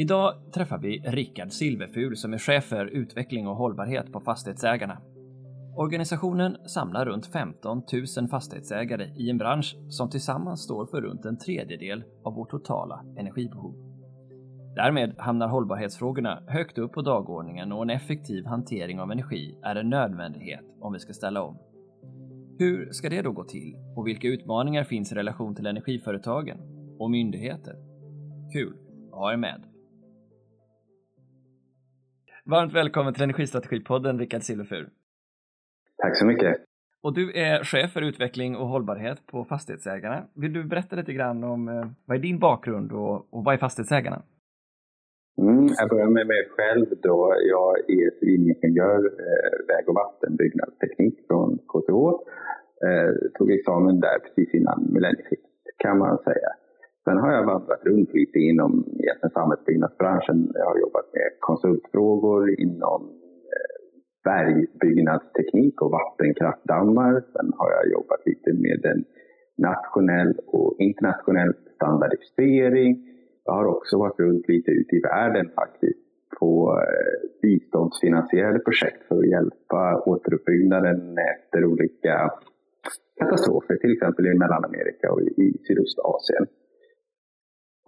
Idag träffar vi Rickard Silverful som är chef för utveckling och hållbarhet på Fastighetsägarna. Organisationen samlar runt 15 000 fastighetsägare i en bransch som tillsammans står för runt en tredjedel av vårt totala energibehov. Därmed hamnar hållbarhetsfrågorna högt upp på dagordningen och en effektiv hantering av energi är en nödvändighet om vi ska ställa om. Hur ska det då gå till och vilka utmaningar finns i relation till energiföretagen och myndigheter? Kul att ha er med! Varmt välkommen till Energistrategipodden Rickard Silverfur. Tack så mycket. Och du är chef för utveckling och hållbarhet på Fastighetsägarna. Vill du berätta lite grann om eh, vad är din bakgrund och, och vad är Fastighetsägarna? Mm, jag börjar med mig själv då. Jag är civilingenjör, eh, väg och vattenbyggnadsteknik från KTH. Eh, tog examen där precis innan millennieskiftet kan man säga. Sen har jag vandrat runt lite inom samhällsbyggnadsbranschen. Jag har jobbat med konsultfrågor inom eh, bergbyggnadsteknik och vattenkraftdammar. Sen har jag jobbat lite med en nationell och internationell standardisering. Jag har också varit runt lite ute i världen faktiskt på eh, biståndsfinansierade projekt för att hjälpa återuppbyggnaden efter olika katastrofer, till exempel i Mellanamerika och i Sydostasien.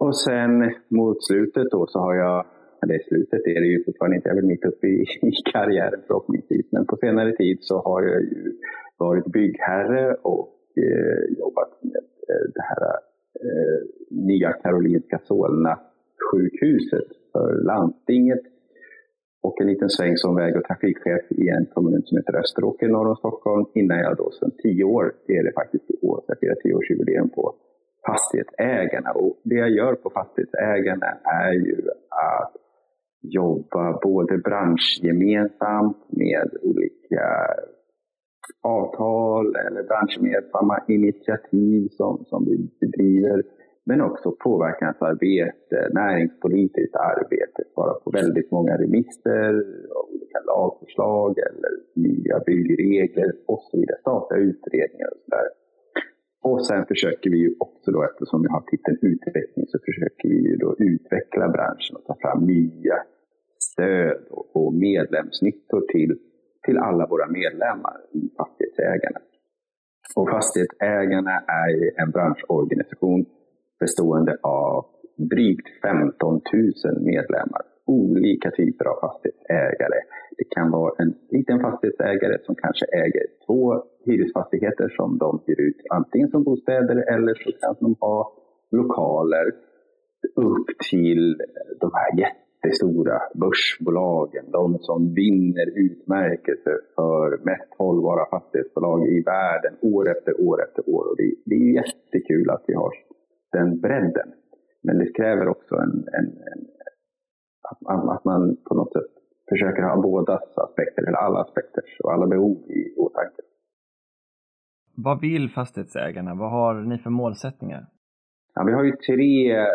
Och sen mot slutet då så har jag, eller slutet är det ju fortfarande inte, jag är väl mitt uppe i, i karriären förhoppningsvis, men på senare tid så har jag ju varit byggherre och eh, jobbat med eh, det här eh, nya Karolinska Solna sjukhuset för landstinget. Och en liten sväng som väg och trafikchef i en kommun som heter Österåker norr om Stockholm. Innan jag då sedan tio år, det är det faktiskt i år, jag firar tioårsjubileum på fastighetsägarna. Och det jag gör på fastighetsägarna är ju att jobba både branschgemensamt med olika avtal eller branschgemensamma initiativ som, som vi bedriver. Men också påverkansarbete, näringspolitiskt arbete, svara på väldigt många remisser olika lagförslag eller nya byggregler och så vidare, statliga utredningar och sådär. Och sen försöker vi ju också då, eftersom vi har titeln utveckling, så försöker vi ju då utveckla branschen och ta fram nya stöd och medlemsnyttor till, till alla våra medlemmar i Fastighetsägarna. Och Fastighetsägarna är en branschorganisation bestående av drygt 15 000 medlemmar. Olika typer av fastighetsägare. Det kan vara en liten fastighetsägare som kanske äger två hyresfastigheter som de hyr ut antingen som bostäder eller så kan de ha lokaler upp till de här jättestora börsbolagen. De som vinner utmärkelser för mest hållbara fastighetsbolag i världen år efter år efter år. Och det, det är jättekul att vi har den bredden. Men det kräver också en, en, en att, att man på något sätt försöker ha båda aspekter, eller alla aspekter och alla behov i åtanke. Vad vill fastighetsägarna? Vad har ni för målsättningar? Ja, vi har ju tre eh,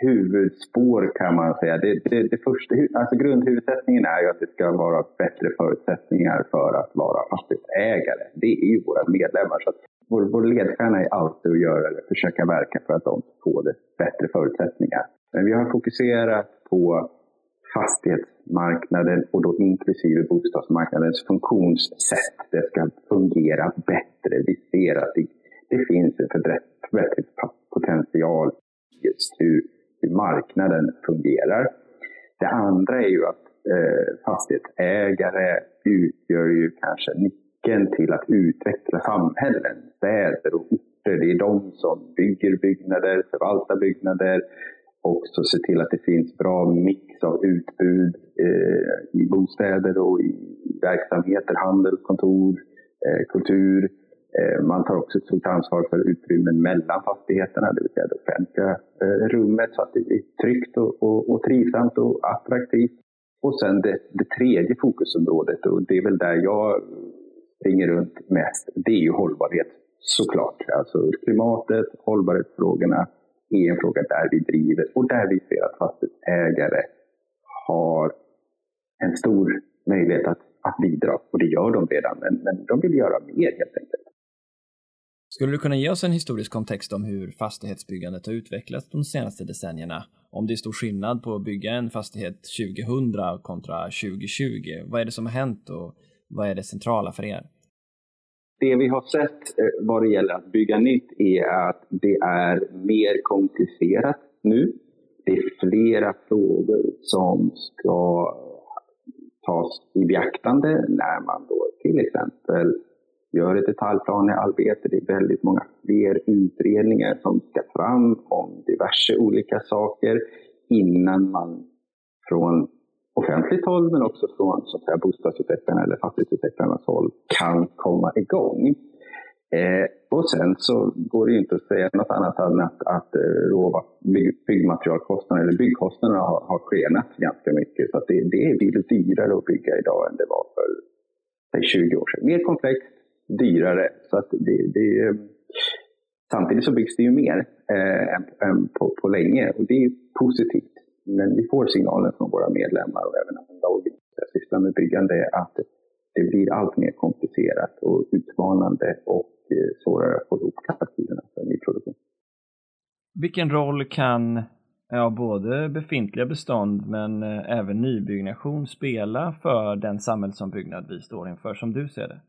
huvudspår kan man säga. Det, det, det första, alltså grundhuvudsättningen är ju att det ska vara bättre förutsättningar för att vara fastighetsägare. Det är ju våra medlemmar. Så vår, vår ledstjärna är alltid att göra det, försöka verka för att de får det bättre förutsättningar. Men vi har fokuserat på fastighetsmarknaden och då inklusive bostadsmarknadens funktionssätt. Det ska fungera bättre. Vi ser att det, det finns en förbättringspotential just hur, hur marknaden fungerar. Det andra är ju att eh, fastighetsägare utgör ju kanske nyckeln till att utveckla samhällen, städer och orter. Det är de som bygger byggnader, förvaltar byggnader, också se till att det finns bra mix av utbud eh, i bostäder och i verksamheter, handel, kontor, eh, kultur. Eh, man tar också ett stort ansvar för utrymmen mellan fastigheterna, det vill säga det offentliga eh, rummet så att det blir tryggt och, och, och trivsamt och attraktivt. Och sen det, det tredje fokusområdet, och det är väl där jag springer runt mest, det är ju hållbarhet såklart. Alltså klimatet, hållbarhetsfrågorna, är en fråga där vi driver och där vi ser att fastighetsägare har en stor möjlighet att, att bidra. Och det gör de redan, men, men de vill göra mer helt enkelt. Skulle du kunna ge oss en historisk kontext om hur fastighetsbyggandet har utvecklats de senaste decennierna? Om det är stor skillnad på att bygga en fastighet 2000 kontra 2020? Vad är det som har hänt och vad är det centrala för er? Det vi har sett eh, vad det gäller att bygga nytt är att det är mer komplicerat nu. Det är flera frågor som ska tas i beaktande när man då till exempel gör ett detaljplanearbete. Det är väldigt många fler utredningar som ska fram om diverse olika saker innan man från offentligt håll men också från så att säga, bostadsutvecklarna eller fastighetsutvecklarnas håll kan komma igång. Eh, och sen så går det ju inte att säga något annat än att, att eh, byggmaterialkostnaderna eller byggkostnaderna har, har skenat ganska mycket. Så att det, det är betydligt dyrare att bygga idag än det var för säg, 20 år sedan. Mer komplext, dyrare. Så att det, det, samtidigt så byggs det ju mer eh, än, än på, på länge och det är positivt. Men vi får signalen från våra medlemmar och även andra organisationer som sysslar med byggande att det blir allt mer komplicerat och utmanande och eh, svårare att få ihop kalkylerna för nyproduktion. Vilken roll kan ja, både befintliga bestånd men eh, även nybyggnation spela för den samhällsombyggnad vi står inför som du ser det?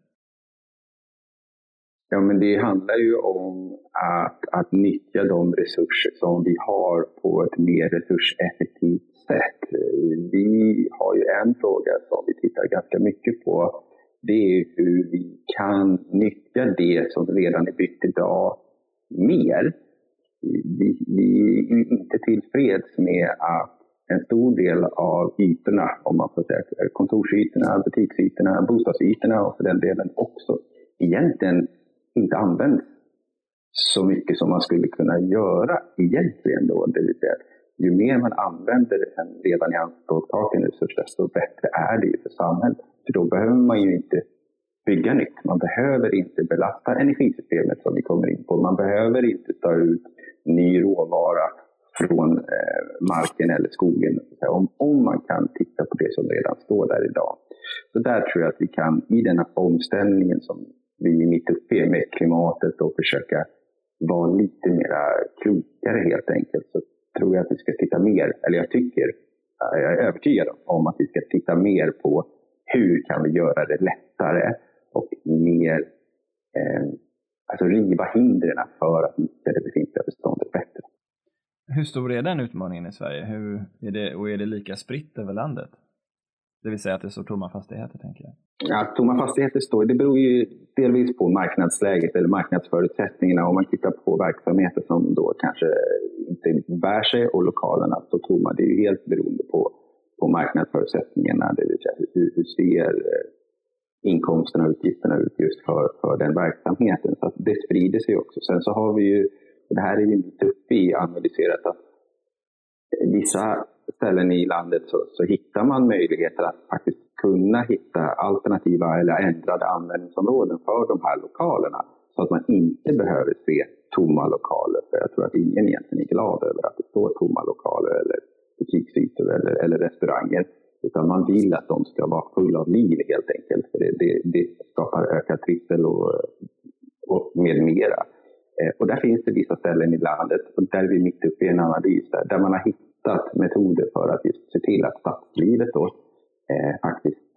Ja, men det handlar ju om att, att nyttja de resurser som vi har på ett mer resurseffektivt sätt. Vi har ju en fråga som vi tittar ganska mycket på. Det är hur vi kan nyttja det som redan är byggt idag mer. Vi, vi är inte tillfreds med att en stor del av ytorna, om man får säga kontorsytorna, butiksytorna, bostadsytorna och för den delen också egentligen inte används så mycket som man skulle kunna göra egentligen då. Det vill säga, ju mer man använder en redan i resurs, desto bättre är det ju för samhället. För då behöver man ju inte bygga nytt. Man behöver inte belasta energisystemet som vi kommer in på. Man behöver inte ta ut ny råvara från eh, marken eller skogen. Om, om man kan titta på det som redan står där idag. Så där tror jag att vi kan, i den här omställningen som vi är mitt uppe med klimatet och försöka vara lite mera klokare helt enkelt. Så tror jag att vi ska titta mer, eller jag tycker, eh, jag är övertygad om att vi ska titta mer på hur kan vi göra det lättare och mer, eh, alltså riva hindren för att nyttja det befintliga beståndet bättre. Hur stor är den utmaningen i Sverige? Hur är det, och är det lika spritt över landet? Det vill säga att det står tomma fastigheter, tänker jag. Ja, tomma fastigheter står, det beror ju delvis på marknadsläget eller marknadsförutsättningarna. Om man tittar på verksamheter som då kanske inte bär sig och lokalerna står tomma. Det är ju helt beroende på, på marknadsförutsättningarna. Det vill säga hur, hur ser eh, inkomsterna och utgifterna ut just för, för den verksamheten. Så det sprider sig också. Sen så har vi ju, och det här är ju mitt uppe i, analyserat att vissa ställen i landet så, så hittar man möjligheter att faktiskt kunna hitta alternativa eller ändrade användningsområden för de här lokalerna. Så att man inte behöver se tomma lokaler. För jag tror att ingen egentligen är glad över att det står tomma lokaler eller butiksytor eller, eller restauranger. Utan man vill att de ska vara fulla av liv helt enkelt. För det, det, det skapar ökad trivsel och, och med mera. Eh, och där finns det vissa ställen i landet, och där är vi mitt uppe i en analys, där, där man har hittat metoder för att just se till att stadslivet då, eh, faktiskt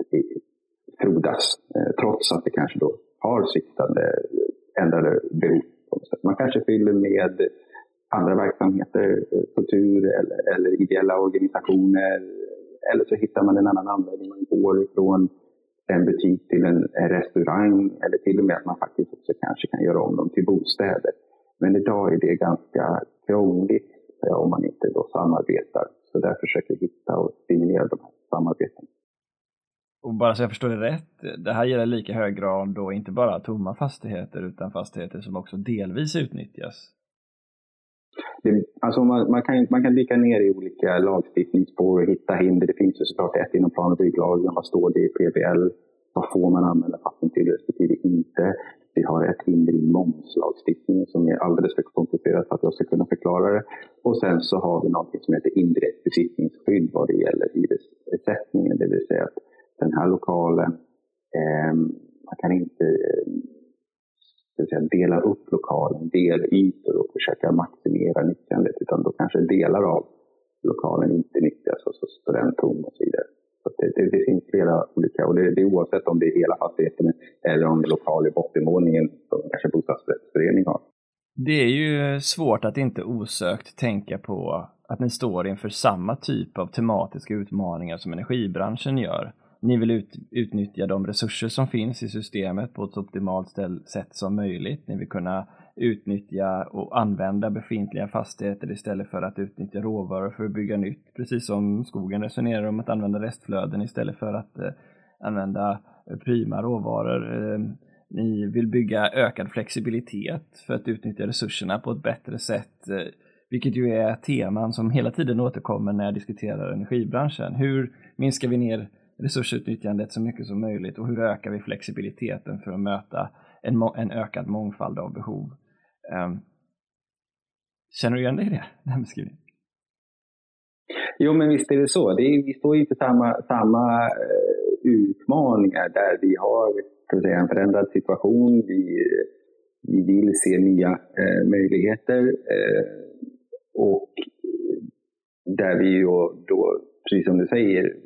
frodas. Eh, trots att det kanske då har siktande ändrade behov. Man kanske fyller med andra verksamheter, eh, kultur eller, eller ideella organisationer. Eller så hittar man en annan användning. Man går ifrån en butik till en restaurang eller till och med att man faktiskt också kanske kan göra om dem till bostäder. Men idag är det ganska krångligt om man inte då samarbetar. Så där försöker vi hitta och stimulera de här samarbetena. Och bara så jag förstår det rätt, det här gäller lika hög grad då inte bara tomma fastigheter utan fastigheter som också delvis utnyttjas? Det, alltså man, man, kan, man kan dyka ner i olika lagstiftningsspår och hitta hinder. Det finns ju såklart ett inom plan och bygglagen. Vad står det i PBL? Vad får man använda fastigheten till respektive inte? Vi har ett hinder i momslagstiftningen som är alldeles för komplicerat för att jag ska kunna förklara det. Och sen så har vi något som heter indirekt besittningsskydd vad det gäller hyressättningen. Det vill säga att den här lokalen, eh, man kan inte eh, säga, dela upp lokalen, delytor och försöka maximera nyttjandet, utan då kanske delar av lokalen inte nyttjas och så står den tom och så vidare. Så det, det, det, finns flera olika, och det, det är oavsett om det är hela fastigheten eller om det är lokal i bottenvåningen som kanske bostadsrättsförening har. Det är ju svårt att inte osökt tänka på att ni står inför samma typ av tematiska utmaningar som energibranschen gör. Ni vill ut, utnyttja de resurser som finns i systemet på ett så optimalt sätt som möjligt. Ni vill kunna utnyttja och använda befintliga fastigheter istället för att utnyttja råvaror för att bygga nytt. Precis som skogen resonerar om att använda restflöden istället för att eh, använda eh, prima råvaror. Eh, ni vill bygga ökad flexibilitet för att utnyttja resurserna på ett bättre sätt, eh, vilket ju är teman som hela tiden återkommer när jag diskuterar energibranschen. Hur minskar vi ner resursutnyttjandet så mycket som möjligt och hur ökar vi flexibiliteten för att möta en, en ökad mångfald av behov? Um, känner du igen dig i det, den beskrivningen? Jo, men visst är det så. Det är, vi står inför samma, samma eh, utmaningar där vi har säga, en förändrad situation. Vi, vi vill se nya eh, möjligheter eh, och där vi ju då, precis som du säger,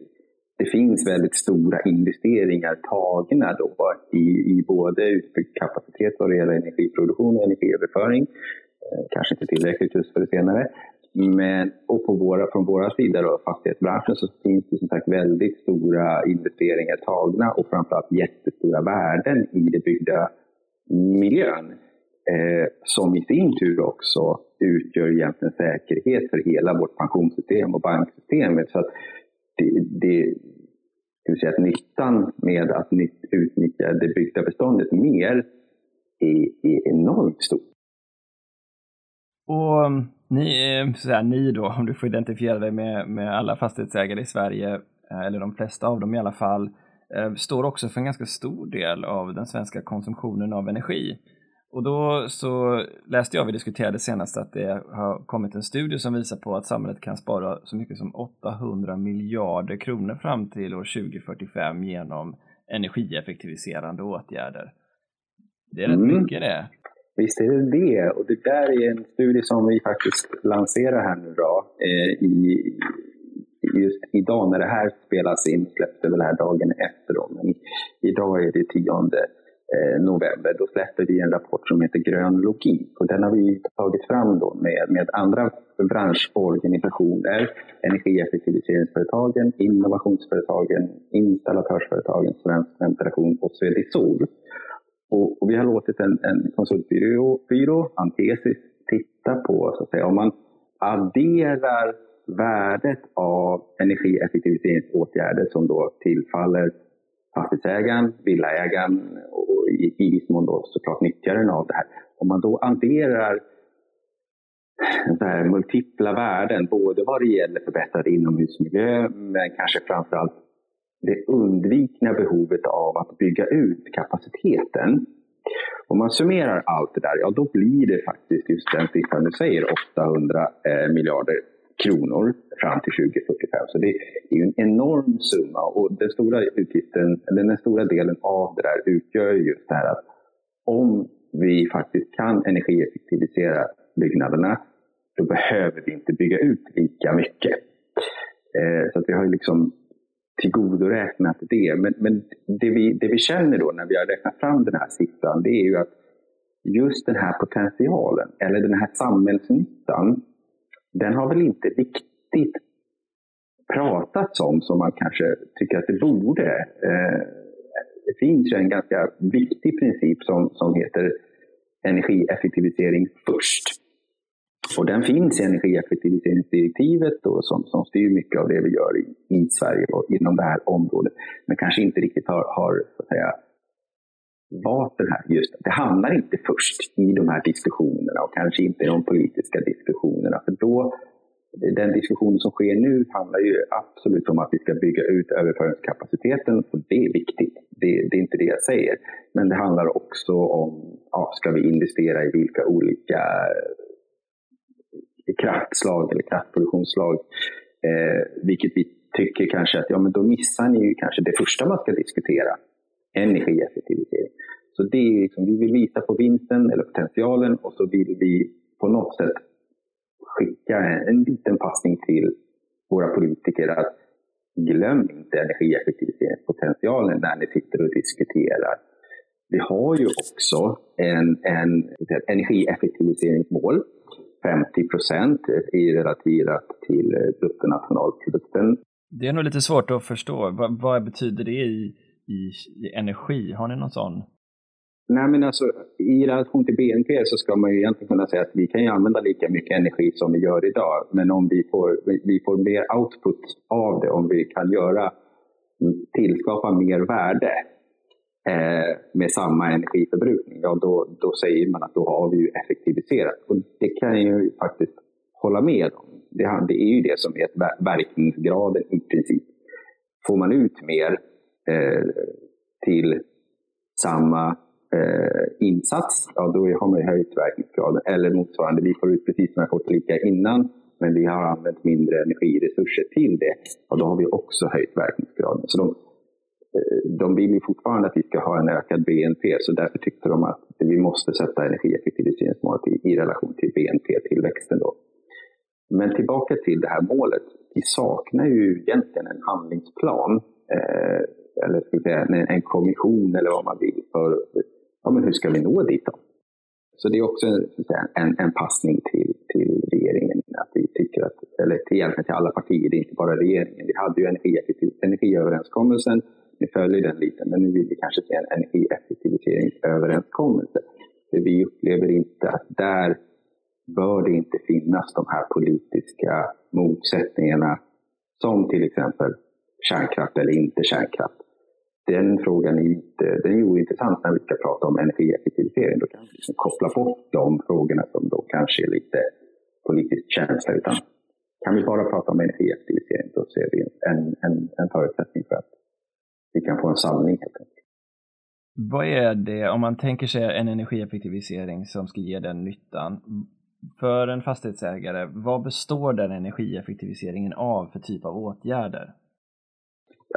det finns väldigt stora investeringar tagna då i, i både utbyggd kapacitet vad det gäller energiproduktion och energiöverföring. Eh, kanske inte tillräckligt just för det senare. Men, och på våra, från våra sida, då, fastighetsbranschen, så finns det som sagt väldigt stora investeringar tagna och framförallt jättestora värden i den byggda miljön. Eh, som i sin tur också utgör egentligen säkerhet för hela vårt pensionssystem och banksystemet. Så att det, det, ska säga att nyttan med att utnyttja det byggda beståndet mer är, är enormt stor. Och mm, ni, eh, så här, ni då, om du får identifiera dig med, med alla fastighetsägare i Sverige, eh, eller de flesta av dem i alla fall, eh, står också för en ganska stor del av den svenska konsumtionen av energi. Och då så läste jag, vi diskuterade senast, att det har kommit en studie som visar på att samhället kan spara så mycket som 800 miljarder kronor fram till år 2045 genom energieffektiviserande åtgärder. Det är rätt mm. mycket det. Visst är det det. Och det där är en studie som vi faktiskt lanserar här nu då. Eh, i, just idag när det här spelas in, släpps det väl här dagen efter då. Men idag är det tionde Eh, Eh, november, då släpper vi en rapport som heter Grön logik. Och den har vi tagit fram då med, med andra branschorganisationer, energieffektiviseringsföretagen, innovationsföretagen, installatörsföretagen, Svensk Ventilation och Swedisol. Och, och vi har låtit en, en konsultbyrå, byrå, Antesis, titta på, så att säga, om man adderar värdet av energieffektiviseringsåtgärder som då tillfaller fastighetsägaren, villaägaren och i, viss mån då såklart nyttjaren av det här. Om man då adderar så här multipla värden, både vad det gäller förbättrad inomhusmiljö, men kanske framförallt det undvikna behovet av att bygga ut kapaciteten. Om man summerar allt det där, ja då blir det faktiskt just den siffran du säger, 800 eh, miljarder kronor fram till 2045. Så det är en enorm summa och den stora utgiften, eller den stora delen av det där utgör just det här att om vi faktiskt kan energieffektivisera byggnaderna, då behöver vi inte bygga ut lika mycket. Eh, så att vi har liksom tillgodoräknat det. Men, men det, vi, det vi känner då när vi har räknat fram den här siffran, det är ju att just den här potentialen, eller den här samhällsnyttan, den har väl inte riktigt pratats om som man kanske tycker att det borde. Eh, det finns ju en ganska viktig princip som, som heter energieffektivisering först. Och den finns i energieffektiviseringsdirektivet då, som, som styr mycket av det vi gör i, i Sverige och inom det här området. Men kanske inte riktigt har, har så att säga, vapen den här. Just, det hamnar inte först i de här diskussionerna och kanske inte i de politiska diskussionerna. För då, den diskussion som sker nu handlar ju absolut om att vi ska bygga ut överföringskapaciteten och det är viktigt. Det, det är inte det jag säger. Men det handlar också om, ja, ska vi investera i vilka olika eh, kraftslag eller kraftproduktionsslag? Eh, vilket vi tycker kanske att ja, men då missar ni ju kanske det första man ska diskutera, energieffektivisering. Så det är liksom, vi vill visa på vinsten eller potentialen och så vill vi på något sätt skicka en, en liten passning till våra politiker att glöm inte energieffektiviseringspotentialen när ni sitter och diskuterar. Vi har ju också en, en energieffektiviseringsmål 50 procent relaterat till bruttonationalprodukten. Det är nog lite svårt att förstå. Vad, vad betyder det i, i, i, energi? Har ni någon sån? Nej, men alltså, I relation till BNP så ska man ju egentligen kunna säga att vi kan ju använda lika mycket energi som vi gör idag. Men om vi får, vi får mer output av det, om vi kan göra mm, tillskapa mer värde eh, med samma energiförbrukning, ja, då, då säger man att då har vi ju effektiviserat. Och det kan jag ju faktiskt hålla med om. Det, det är ju det som är verkningsgraden i princip. Får man ut mer eh, till samma eh, insats, ja då har man ju höjt verkningsgraden. Eller motsvarande, vi får ut precis som jag lika innan, men vi har använt mindre energiresurser till det. Och då har vi också höjt verkningsgraden. Så de, eh, de vill ju fortfarande att vi ska ha en ökad BNP, så därför tyckte de att vi måste sätta energieffektiviseringsmålet i, i relation till BNP-tillväxten. Då. Men tillbaka till det här målet. Vi saknar ju egentligen en handlingsplan, eh, eller ska säga, en, en kommission eller vad man vill, för ja, men hur ska vi nå dit då? Så det är också en, en passning till, till regeringen, att vi tycker att, eller till, egentligen till alla partier, det är inte bara regeringen. Vi hade ju energiöverenskommelsen, vi följer den lite, men nu vill vi kanske se en energieffektiviseringsöverenskommelse. För vi upplever inte att där bör det inte finnas de här politiska motsättningarna som till exempel kärnkraft eller inte kärnkraft. Den frågan är, inte, den är ointressant när vi ska prata om energieffektivisering. Då kan vi liksom koppla bort de frågorna som då kanske är lite politiskt känsliga. Utan kan vi bara prata om energieffektivisering då ser vi en, en, en förutsättning för att vi kan få en sanning helt enkelt. Vad är det, om man tänker sig en energieffektivisering som ska ge den nyttan, för en fastighetsägare, vad består den energieffektiviseringen av för typ av åtgärder?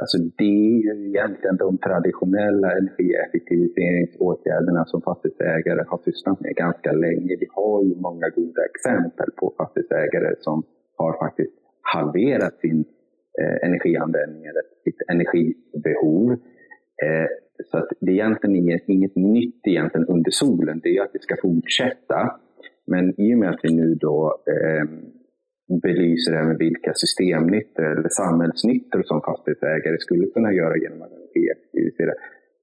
Alltså det är ju egentligen de traditionella energieffektiviseringsåtgärderna som fastighetsägare har sysslat med ganska länge. Vi har ju många goda exempel på fastighetsägare som har faktiskt halverat sin eh, energianvändning eller sitt energibehov. Eh, så att det är egentligen inget, inget nytt egentligen under solen. Det är ju att det ska fortsätta. Men i och med att vi nu då eh, belyser även vilka systemnyttor eller samhällsnyttor som fastighetsägare skulle kunna göra genom att energieffektivisera,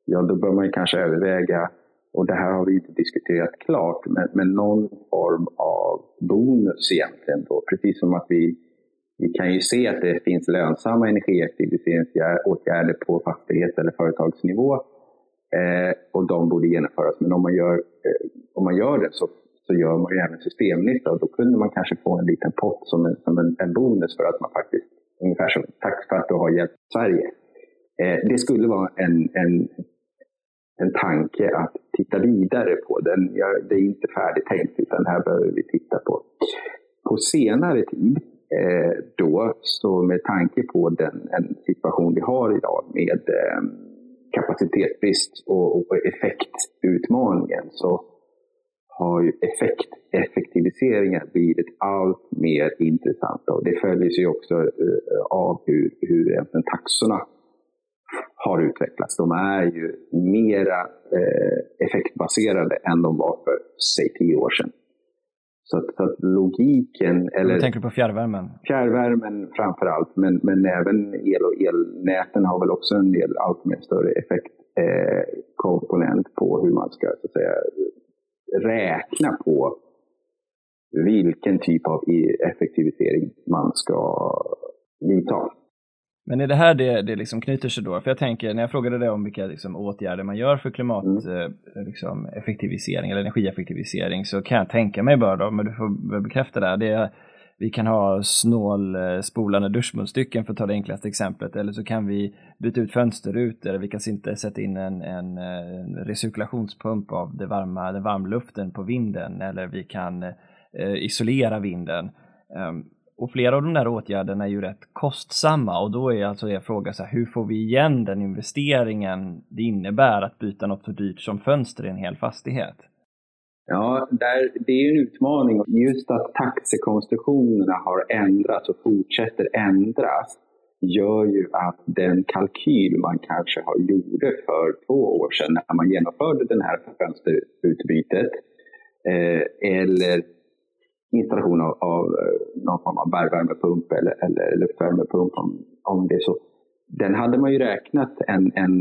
ja då bör man kanske överväga, och det här har vi inte diskuterat klart, men, men någon form av bonus egentligen då, precis som att vi vi kan ju se att det finns lönsamma energieffektiviseringsåtgärder på fastighets eller företagsnivå eh, och de borde genomföras. Men om man gör, eh, om man gör det så så gör man ju även systemnytta och då kunde man kanske få en liten pott som en, som en, en bonus för att man faktiskt, ungefär som tack för att du har hjälpt Sverige. Eh, det skulle vara en, en, en tanke att titta vidare på. Den, ja, det är inte färdigtänkt utan här behöver vi titta på. På senare tid eh, då, så med tanke på den en situation vi har idag med eh, kapacitetsbrist och, och effektutmaningen så har ju effekt, effektiviseringar blivit allt mer intressanta. Och det följer sig också uh, av hur, hur taxorna har utvecklats. De är ju mera uh, effektbaserade än de var för, säg, tio år sedan. Så att, så att logiken... Eller, du tänker på fjärrvärmen? Fjärrvärmen framför allt, men, men även el och elnäten har väl också en del allt mer större effektkomponent eh, på hur man ska så att säga, räkna på vilken typ av effektivisering man ska vidta. Men är det här det, det liksom knyter sig då? För jag tänker, när jag frågade dig om vilka liksom, åtgärder man gör för klimateffektivisering mm. liksom, eller energieffektivisering så kan jag tänka mig bara då, men du får bekräfta det, det är, vi kan ha snålspolande eh, duschmunstycken för att ta det enklaste exemplet eller så kan vi byta ut fönsterrutor, vi kan inte sätta in en, en, en recirkulationspump av det varma, den varmluften på vinden eller vi kan eh, isolera vinden. Um, Och flera av de där åtgärderna är ju rätt kostsamma och då är alltså er fråga så här, hur får vi igen den investeringen det innebär att byta något så dyrt som fönster i en hel fastighet? Ja, där, det är en utmaning. Just att taxekonstruktionerna har ändrats och fortsätter ändras gör ju att den kalkyl man kanske har gjorde för två år sedan när man genomförde det här fönsterutbytet eh, eller installation av, av eh, någon form av bergvärmepump eller, eller luftvärmepump om, om det är så. Den hade man ju räknat en, en,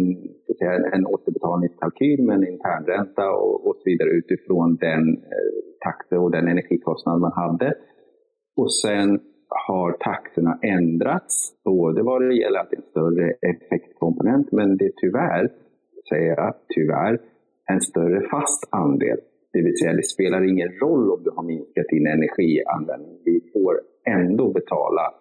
en återbetalningskalkyl med en internränta och, och så vidare utifrån den eh, taxe och den energikostnad man hade. Och sen har taxorna ändrats, både vad det gäller att det är en större effektkomponent, men det är tyvärr, säger jag tyvärr, en större fast andel. Det vill säga, det spelar ingen roll om du har minskat din energianvändning. Vi får ändå betala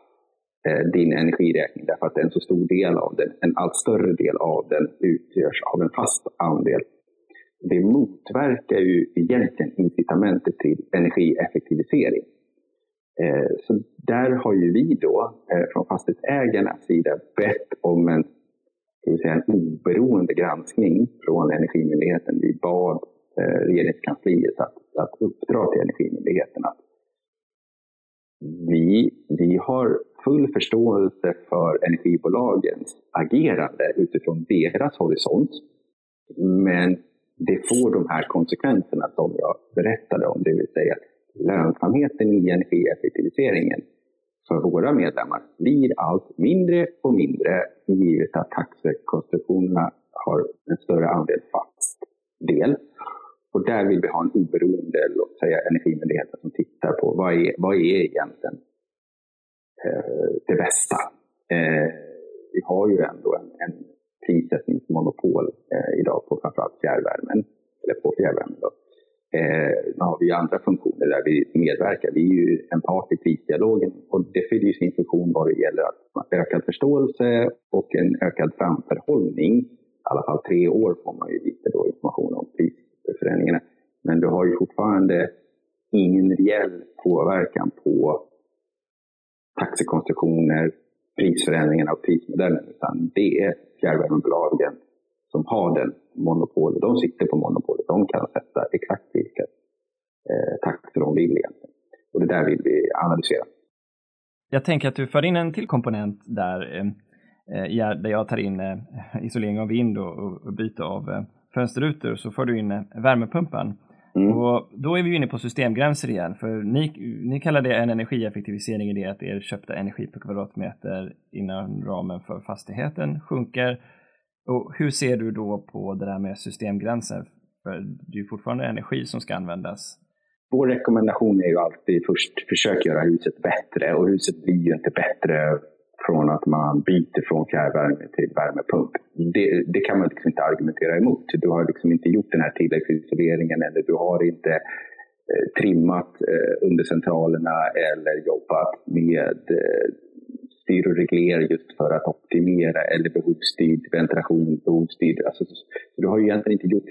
Eh, din energiräkning därför att en så stor del av den, en allt större del av den utgörs av en fast andel. Det motverkar ju egentligen incitamentet till energieffektivisering. Eh, så där har ju vi då eh, från fastighetsägarnas sida bett om en, säga, en oberoende granskning från Energimyndigheten. Vi bad regeringskansliet att, att uppdra till Energimyndigheten att vi, vi har full förståelse för energibolagens agerande utifrån deras horisont. Men det får de här konsekvenserna som jag berättade om, det vill säga lönsamheten i energieffektiviseringen för våra medlemmar blir allt mindre och mindre givet att taxekonstruktionerna har en större andel fast del. Och där vill vi ha en oberoende, låt säga Energimyndigheten som tittar på vad är, vad är egentligen Eh, det bästa. Eh, vi har ju ändå en, en prissättningsmonopol eh, idag på framförallt fjärrvärmen, eller på fjärrvärmen. Då. Eh, har vi andra funktioner där vi medverkar. Vi är ju en part i prisdialogen och det fyller ju sin funktion vad det gäller att ökad förståelse och en ökad framförhållning. I alla fall tre år får man ju lite då information om prisförändringarna. Men du har ju fortfarande ingen reell påverkan på taxekonstruktioner, prisförändringarna och prismodellen, utan det är fjärrvärmebolagen som har den monopolet. De sitter på monopolet. De kan sätta exakt vilka eh, taxor de vill egentligen. Och det där vill vi analysera. Jag tänker att du för in en till komponent där, eh, eh där jag tar in eh, isolering av vind och, och byte av eh, fönsterrutor. Så får du in eh, värmepumpen. Mm. Och då är vi inne på systemgränser igen, för ni, ni kallar det en energieffektivisering i det att er köpta energi per kvadratmeter inom ramen för fastigheten sjunker och hur ser du då på det där med systemgränser? För det är ju fortfarande energi som ska användas. Vår rekommendation är ju alltid först försök göra huset bättre och huset blir ju inte bättre från att man byter från fjärrvärme till värmepump. Det, det kan man liksom inte argumentera emot. Du har liksom inte gjort den här tilläggsisoleringen eller du har inte eh, trimmat eh, undercentralerna eller jobbat med eh, styr och reglerar just för att optimera eller behovsstyrd ventilation, behovsstyrd. Alltså, du har ju egentligen inte gjort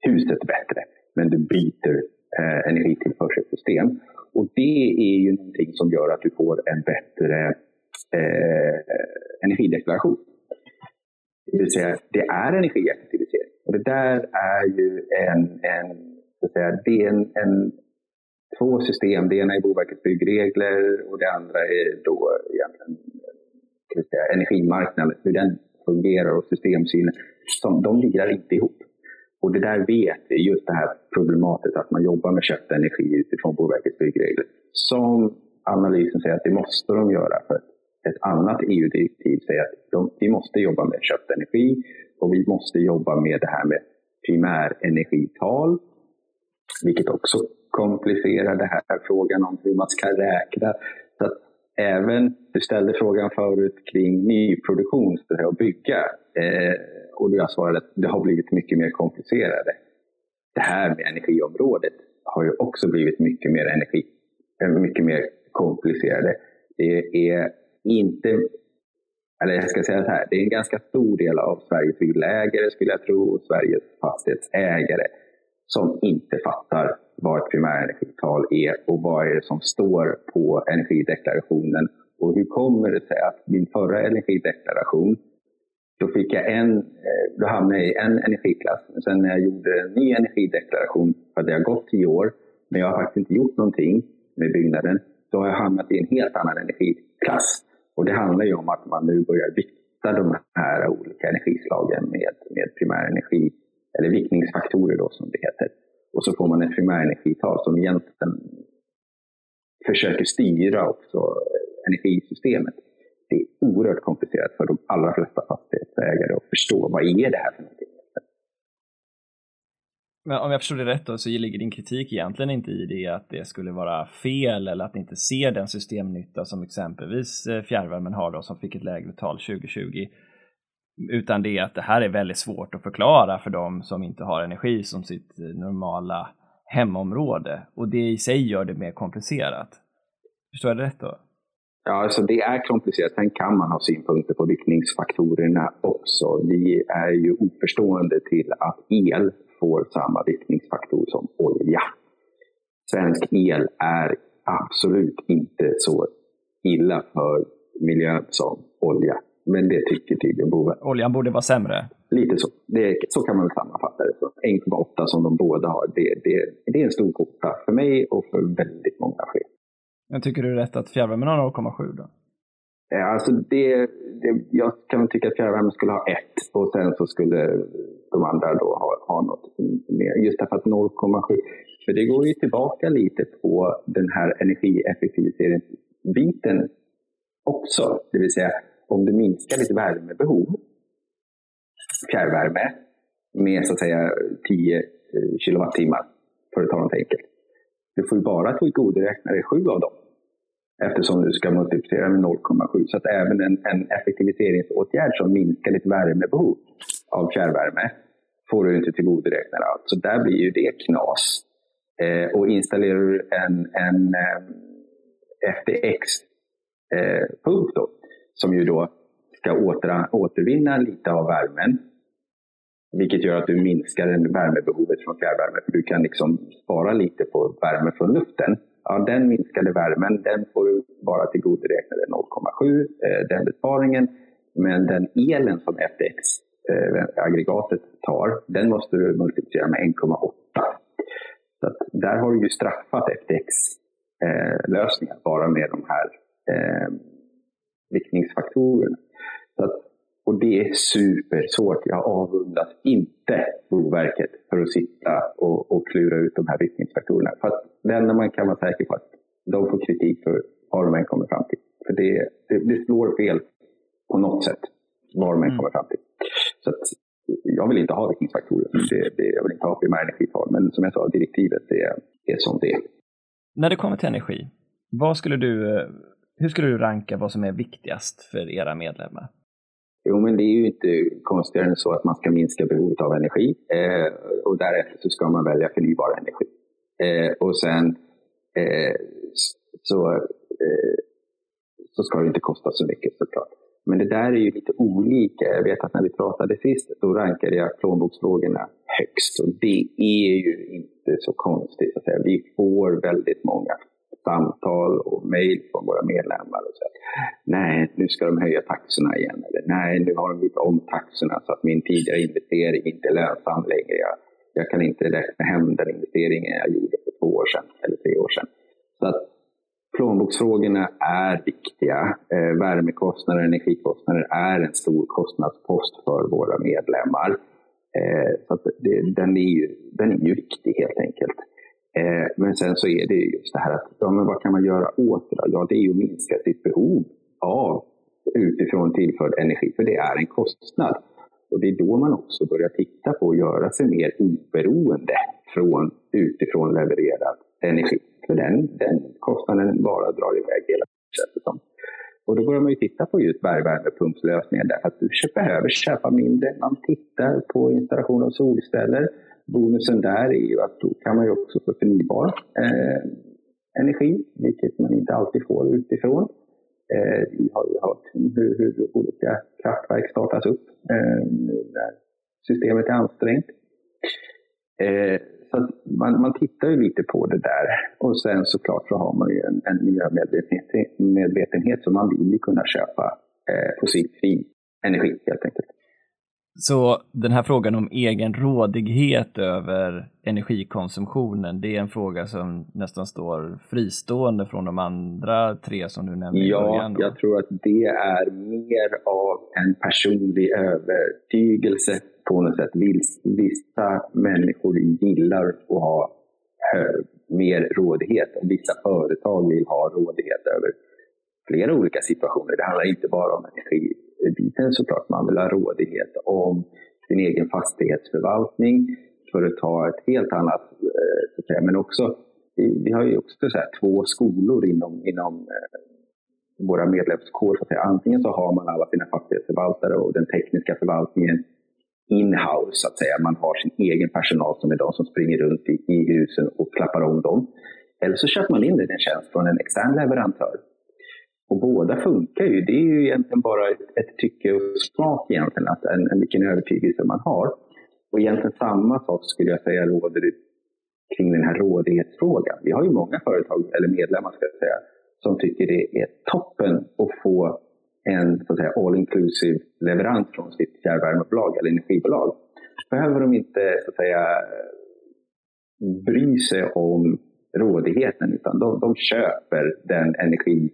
huset bättre, men du byter eh, energitillförselsystem. Och det är ju någonting som gör att du får en bättre eh, energideklaration. Det vill säga, det är energieffektivisering. Och det där är ju en, en, så att säga, det är en, en två system. Det ena är Boverkets byggregler och det andra är då egentligen kan säga, energimarknaden, hur den fungerar och systemsynen. Som, de lirar inte ihop. Och det där vet vi, just det här problematet att man jobbar med köpt energi utifrån Boverkets byggregler. Som analysen säger att det måste de göra för att ett annat EU-direktiv säger att de, vi måste jobba med köpt energi och vi måste jobba med det här med primärenergital, vilket också komplicerar den här frågan om hur man ska räkna. Så att även, du ställde frågan förut kring nyproduktion och bygga. Eh, och jag svarade att det har blivit mycket mer komplicerade. Det här med energiområdet har ju också blivit mycket mer, energi, eh, mycket mer komplicerade. Det är inte, eller jag ska säga så här, det är en ganska stor del av Sveriges villaägare skulle jag tro, och Sveriges fastighetsägare som inte fattar vad ett primärenergital är och vad är det som står på energideklarationen. Och hur kommer det sig att min förra energideklaration, då fick jag en, eh, då hamnade jag i en energiklass. Men sen när jag gjorde en ny energideklaration, för det har gått tio år, men jag har faktiskt inte gjort någonting med byggnaden, då har jag hamnat i en helt annan energiklass. Och det handlar ju om att man nu börjar vikta de här olika energislagen med, med primärenergi, eller viktningsfaktorer då som det heter. Och så får man ett primärenergital som egentligen försöker styra också energisystemet. Det är oerhört komplicerat för de allra flesta fastighetsägare att förstå vad är det här för någonting. Men om jag förstår det rätt då, så ligger din kritik egentligen inte i det att det skulle vara fel eller att ni inte ser den systemnytta som exempelvis eh, fjärrvärmen har då, som fick ett lägre tal 2020. Utan det är att det här är väldigt svårt att förklara för dem som inte har energi som sitt eh, normala hemområde. Och det i sig gör det mer komplicerat. Förstår jag det rätt då? Ja, alltså det är komplicerat. Sen kan man ha synpunkter på riktningsfaktorerna också. Vi är ju oförstående till att el får samma viktningsfaktor som olja. Svensk el är absolut inte så illa för miljön som olja. Men det tycker tydligen Boverket. Oljan borde vara sämre? Lite så. Det, så kan man väl sammanfatta det. 1,8 som de båda har, det, det, det är en stor koka för mig och för väldigt många fler. Men tycker du rätt att fjärrvärmen har 0,7 då? Alltså det, det, jag kan tycka att fjärrvärmen skulle ha ett och sen så skulle de andra då ha, 0,7, för det går ju tillbaka lite på den här energieffektiviseringsbiten också. Det vill säga om du minskar ditt värmebehov, fjärrvärme, med så att säga 10 kilowattimmar, för att ta något enkelt. Du får ju bara tillgodoräkna dig 7 av dem eftersom du ska multiplicera med 0,7. Så att även en, en effektiviseringsåtgärd som minskar ditt värmebehov av fjärrvärme får du inte tillgodoräkna allt. Så där blir ju det knas. Eh, och installerar du en, en eh, FTX-pump eh, som ju då ska åter, återvinna lite av värmen, vilket gör att du minskar värmebehovet från fjärrvärme, för du kan liksom spara lite på värme från luften ja, den minskade värmen, den får du bara tillgodoräkna dig 0,7, eh, den besparingen. Men den elen som FTX eh, tar, den måste du multiplicera med 1,8. Så att där har du ju straffat FTX-lösningar eh, bara med de här eh, viktningsfaktorerna. Så att och det är supersvårt. Jag avundas inte Boverket för att sitta och, och klura ut de här vittningsfaktorerna. För att det enda man kan vara säker på att de får kritik för vad de än kommer fram till. För det, det, det slår fel på något sätt, vad de än mm. kommer fram till. Så att, jag vill inte ha vittningsfaktorer. Det, det, jag vill inte ha primärenergital. Men som jag sa, direktivet det är, är som det är. När det kommer till energi, vad skulle du, hur skulle du ranka vad som är viktigast för era medlemmar? Jo, men det är ju inte konstigare än så att man ska minska behovet av energi eh, och därefter så ska man välja förnybar energi. Eh, och sen eh, så, eh, så ska det inte kosta så mycket såklart. Men det där är ju lite olika. Jag vet att när vi pratade sist, då rankade jag plånboksfrågorna högst. Och det är ju inte så konstigt. Att säga. Vi får väldigt många samtal och mejl från våra medlemmar. Och så nej, nu ska de höja taxorna igen. Eller nej, nu har de gjort om taxorna så att min tidigare investering inte är lönsam längre. Jag, jag kan inte räkna hem den investeringen jag gjorde för två år sedan eller tre år sedan. Så att plånboksfrågorna är viktiga. Eh, värmekostnader och energikostnader är en stor kostnadspost för våra medlemmar. Eh, så det, den, är ju, den är ju viktig helt enkelt. Eh, men sen så är det just det här att, ja, men vad kan man göra åt det då? Ja, det är ju att minska sitt behov av utifrån tillförd energi, för det är en kostnad. Och det är då man också börjar titta på att göra sig mer oberoende från utifrån levererad energi. För den, den kostnaden bara drar iväg hela tiden. Och då börjar man ju titta på just bergvärmepumpslösningar därför att du behöver köpa mindre. Man tittar på installation av solceller bonusen där är ju att då kan man ju också få förnybar eh, energi, vilket man inte alltid får utifrån. Eh, vi har ju hört hur, hur olika kraftverk startas upp eh, när systemet är ansträngt. Eh, så man, man tittar ju lite på det där. Och sen såklart så har man ju en, en miljömedvetenhet så man vill ju kunna köpa eh, fossilfri energi helt enkelt. Så den här frågan om egen rådighet över energikonsumtionen, det är en fråga som nästan står fristående från de andra tre som du nämnde ja, i början? Ja, jag tror att det är mer av en personlig övertygelse på något sätt. Vissa människor gillar att ha eh, mer rådighet och vissa företag vill ha rådighet över flera olika situationer. Det handlar inte bara om energibiten såklart. Man vill ha rådighet om sin egen fastighetsförvaltning för att ta ett helt annat, eh, så att säga. men också vi har ju också så här, två skolor inom, inom eh, våra medlemskår. Så att säga. Antingen så har man alla sina fastighetsförvaltare och den tekniska förvaltningen in-house, så att säga. Man har sin egen personal som är de som springer runt i, i husen och klappar om dem. Eller så köper man in en tjänst från en extern leverantör och båda funkar ju. Det är ju egentligen bara ett, ett tycke och smak egentligen, att en, en, vilken övertygelse man har. Och egentligen samma sak skulle jag säga råder kring den här rådighetsfrågan. Vi har ju många företag, eller medlemmar ska jag säga, som tycker det är toppen att få en så att säga, all inclusive leverans från sitt fjärrvärmebolag eller energibolag. Behöver de inte så att säga, bry sig om rådigheten utan de, de köper den energi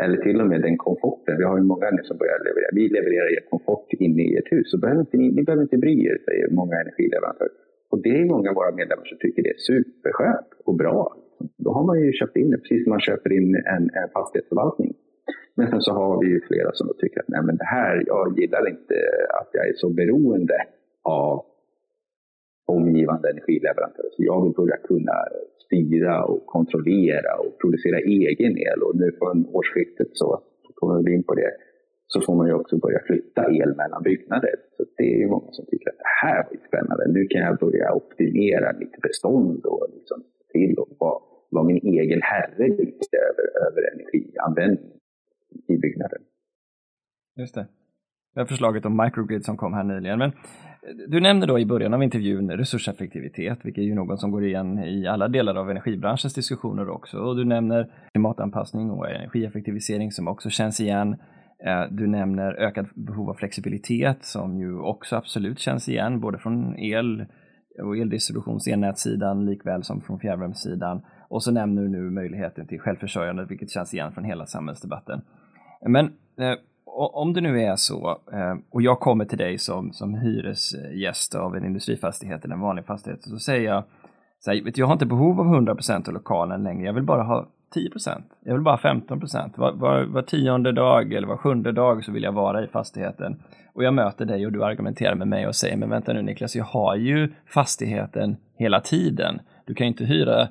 eller till och med den komforten. Vi har ju många nu som börjar leverera. Vi levererar er komfort inne i ert hus. Så behöver inte ni, ni behöver inte bry er, säger många energileverantörer. Och det är många av våra medlemmar som tycker det är superskönt och bra. Då har man ju köpt in det, precis som man köper in en, en fastighetsförvaltning. Men sen så har vi ju flera som tycker att nej men det här, jag gillar inte att jag är så beroende av omgivande energileverantörer. Så jag vill börja kunna styra och kontrollera och producera egen el. Och nu från årsskiftet så kommer vi in på det så får man ju också börja flytta el mellan byggnader. Så det är ju många som tycker att det här var spännande. Nu kan jag börja optimera mitt bestånd och liksom till och vara, vara min egen herre lite över, över energianvändning. Just det. Det här förslaget om microgrid som kom här nyligen. Men eh, du nämnde då i början av intervjun resurseffektivitet, vilket är ju något som går igen i alla delar av energibranschens diskussioner också. Och du nämner klimatanpassning och energieffektivisering som också känns igen. Eh, du nämner ökat behov av flexibilitet som ju också absolut känns igen, både från el och eldistributions elnätssidan likväl som från fjärrvärmesidan. Och så nämner du nu möjligheten till självförsörjande, vilket känns igen från hela samhällsdebatten. Men eh, om det nu är så, eh, och jag kommer till dig som, som hyresgäst av en industrifastighet eller en vanlig fastighet, så säger jag så här, vet, jag har inte behov av 100% av lokalen längre, jag vill bara ha 10%, jag vill bara ha 15%. Var, var, var tionde dag eller var sjunde dag så vill jag vara i fastigheten. Och jag möter dig och du argumenterar med mig och säger, men vänta nu Niklas, jag har ju fastigheten hela tiden. Du kan ju inte hyra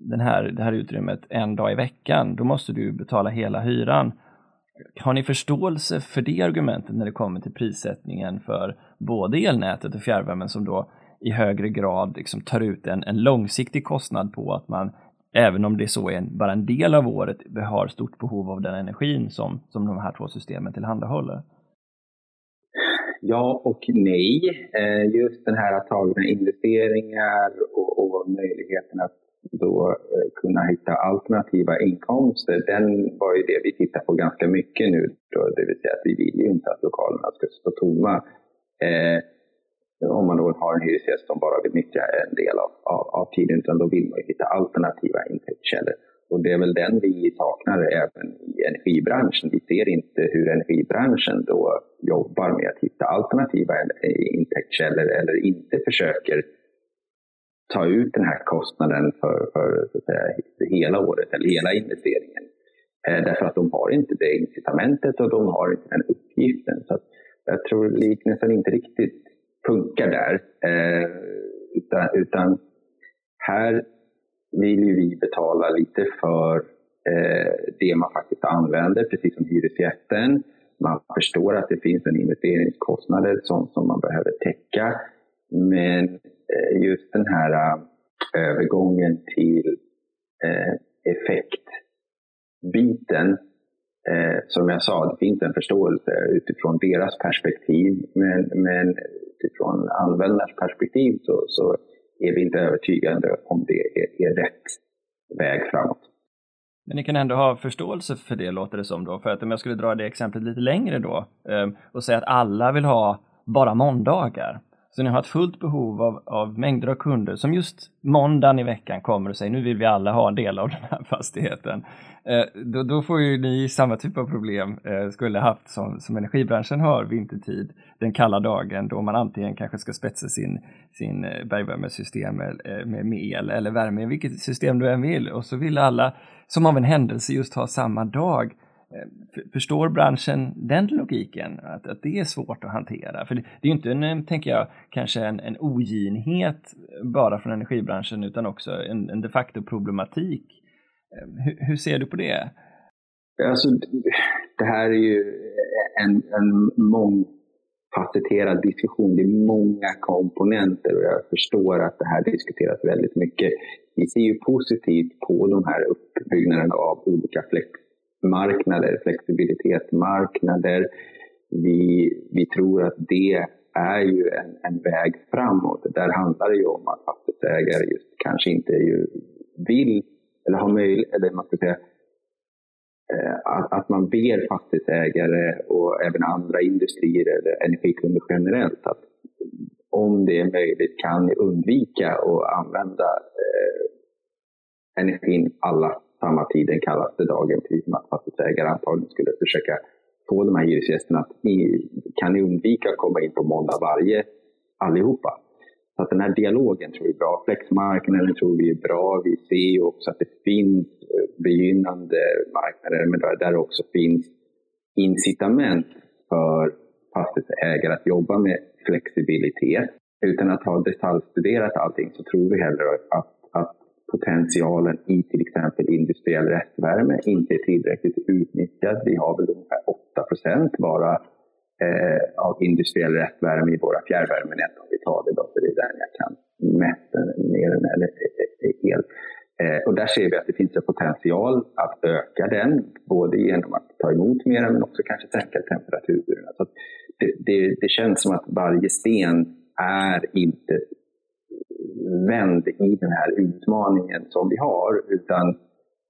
den här, det här utrymmet en dag i veckan, då måste du betala hela hyran. Har ni förståelse för det argumentet när det kommer till prissättningen för både elnätet och fjärrvärmen som då i högre grad liksom tar ut en, en långsiktig kostnad på att man, även om det så är en, bara en del av året, har stort behov av den energin som, som de här två systemen tillhandahåller? Ja och nej. Eh, just den här tagna investeringar och, och möjligheten att då eh, kunna hitta alternativa inkomster, den var ju det vi tittar på ganska mycket nu. Då, det vill säga att vi vill ju inte att lokalerna ska stå tomma. Eh, om man då har en hyresgäst som bara vill nyttja en del av, av, av tiden, utan då vill man ju hitta alternativa intäktskällor. Och det är väl den vi saknar även i energibranschen. Vi ser inte hur energibranschen då jobbar med att hitta alternativa intäktskällor eller inte försöker ta ut den här kostnaden för, för så att säga, hela året eller hela investeringen. Eh, därför att de har inte det incitamentet och de har inte den uppgiften. Så jag tror liknelsen inte riktigt funkar där. Eh, utan, utan, här vill ju vi betala lite för eh, det man faktiskt använder, precis som hyresgästen. Man förstår att det finns en investeringskostnad som, som man behöver täcka. Men Eh, just den här eh, övergången till eh, effektbiten, som jag sa, det finns en förståelse utifrån deras perspektiv, men, men utifrån användarens perspektiv så, så är vi inte övertygade om det är, är rätt väg framåt. Men ni kan ändå ha förståelse för det låter det som då. För att om jag skulle dra det exemplet lite längre då och säga att alla vill ha bara måndagar. Så ni har ett fullt behov av, av mängder av kunder som just måndagen i veckan kommer och säger nu vill vi alla ha en del av den här fastigheten. Eh, då, då, får ju ni samma typ av problem eh, skulle haft som, som energibranschen har vintertid, den kalla dagen då man antingen kanske ska spetsa sin, sin eh, bergvärmesystem med, med, med el eller värme, vilket system du än vill och så vill alla som av en händelse just ha samma dag Eh, förstår branschen den logiken? Att, att det är svårt att hantera? För det, det är ju inte, en, eh, tänker jag, kanske en, en oginhet bara från energibranschen utan också en, en de facto problematik. Eh, hur, hur, ser du på det? Alltså, det här är ju en, en mångfacetterad diskussion. Det är många komponenter och jag förstår att det här diskuteras väldigt mycket. Vi ser ju positivt på de här uppbyggnaderna av olika flex marknader, flexibilitetsmarknader. Vi, vi tror att det är ju en, en väg framåt. Där handlar det ju om att fastighetsägare just kanske inte ju vill eller har möjlighet, eller man ska säga, eh, att, att man ber fastighetsägare och även andra industrier eller energikunder generellt att om det är möjligt kan undvika att använda eh, energin alla samma tid den kallaste dagen, precis som att fastighetsägare antagligen skulle försöka få de här hyresgästerna att ni, kan ni undvika att komma in på måndag varje allihopa. Så att den här dialogen tror vi är bra. Flexmarknaden tror vi är bra. Vi ser ju också att det finns eh, begynnande marknader, men där det också finns incitament för fastighetsägare att jobba med flexibilitet. Utan att ha detaljstuderat allting så tror vi hellre att potentialen i till exempel industriell restvärme inte är tillräckligt utnyttjad. Vi har väl ungefär 8 procent bara eh, av industriell restvärme i våra fjärrvärmenät om vi tar det då, för det är där jag kan mäta ner den eller el. Eh, och där ser vi att det finns en potential att öka den, både genom att ta emot mer men också kanske sänka temperaturerna. Så det, det, det känns som att varje sten är inte vänd i den här utmaningen som vi har, utan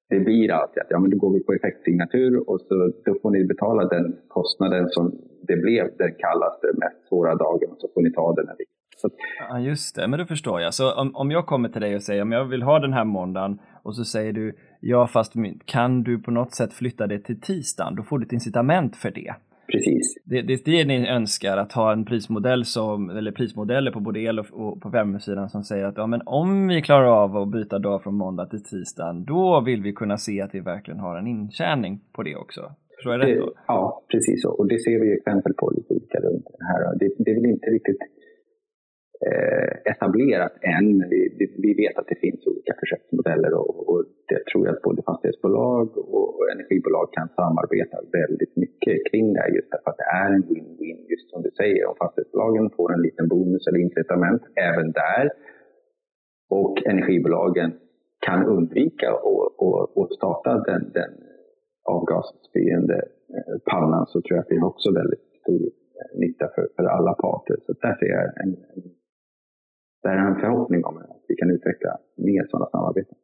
det blir alltid att ja, men då går vi på effektsignatur och så då får ni betala den kostnaden som det blev den kallaste, mest svåra dagen och så får ni ta den här så. Ja, just det, men då förstår jag. Så om, om jag kommer till dig och säger om jag vill ha den här måndagen och så säger du ja, fast kan du på något sätt flytta det till tisdagen? Då får du ett incitament för det. Precis. Det, det är det ni önskar, att ha en prismodell som, eller prismodeller på både el och, och på värmesidan som säger att ja, men om vi klarar av att byta dag från måndag till tisdag, då vill vi kunna se att vi verkligen har en intjäning på det också. Förstår jag rätt då? Ja, precis så. Och det ser vi exempel på lite olika runt det här. Det, det är väl inte riktigt eh, Eh, etablerat än. Vi, vi, vet att det finns olika projektmodeller och, och det tror jag att både fastighetsbolag och energibolag kan samarbeta väldigt mycket kring det här just därför att det är en win-win just som du säger. Om fastighetsbolagen får en liten bonus eller incitament även där och energibolagen kan undvika att starta den, den avgasspyende eh, pannan så tror jag att det är också väldigt stor eh, nytta för, för alla parter. Så där ser jag en, en där är en förhoppning om att vi kan utveckla mer sådana samarbeten.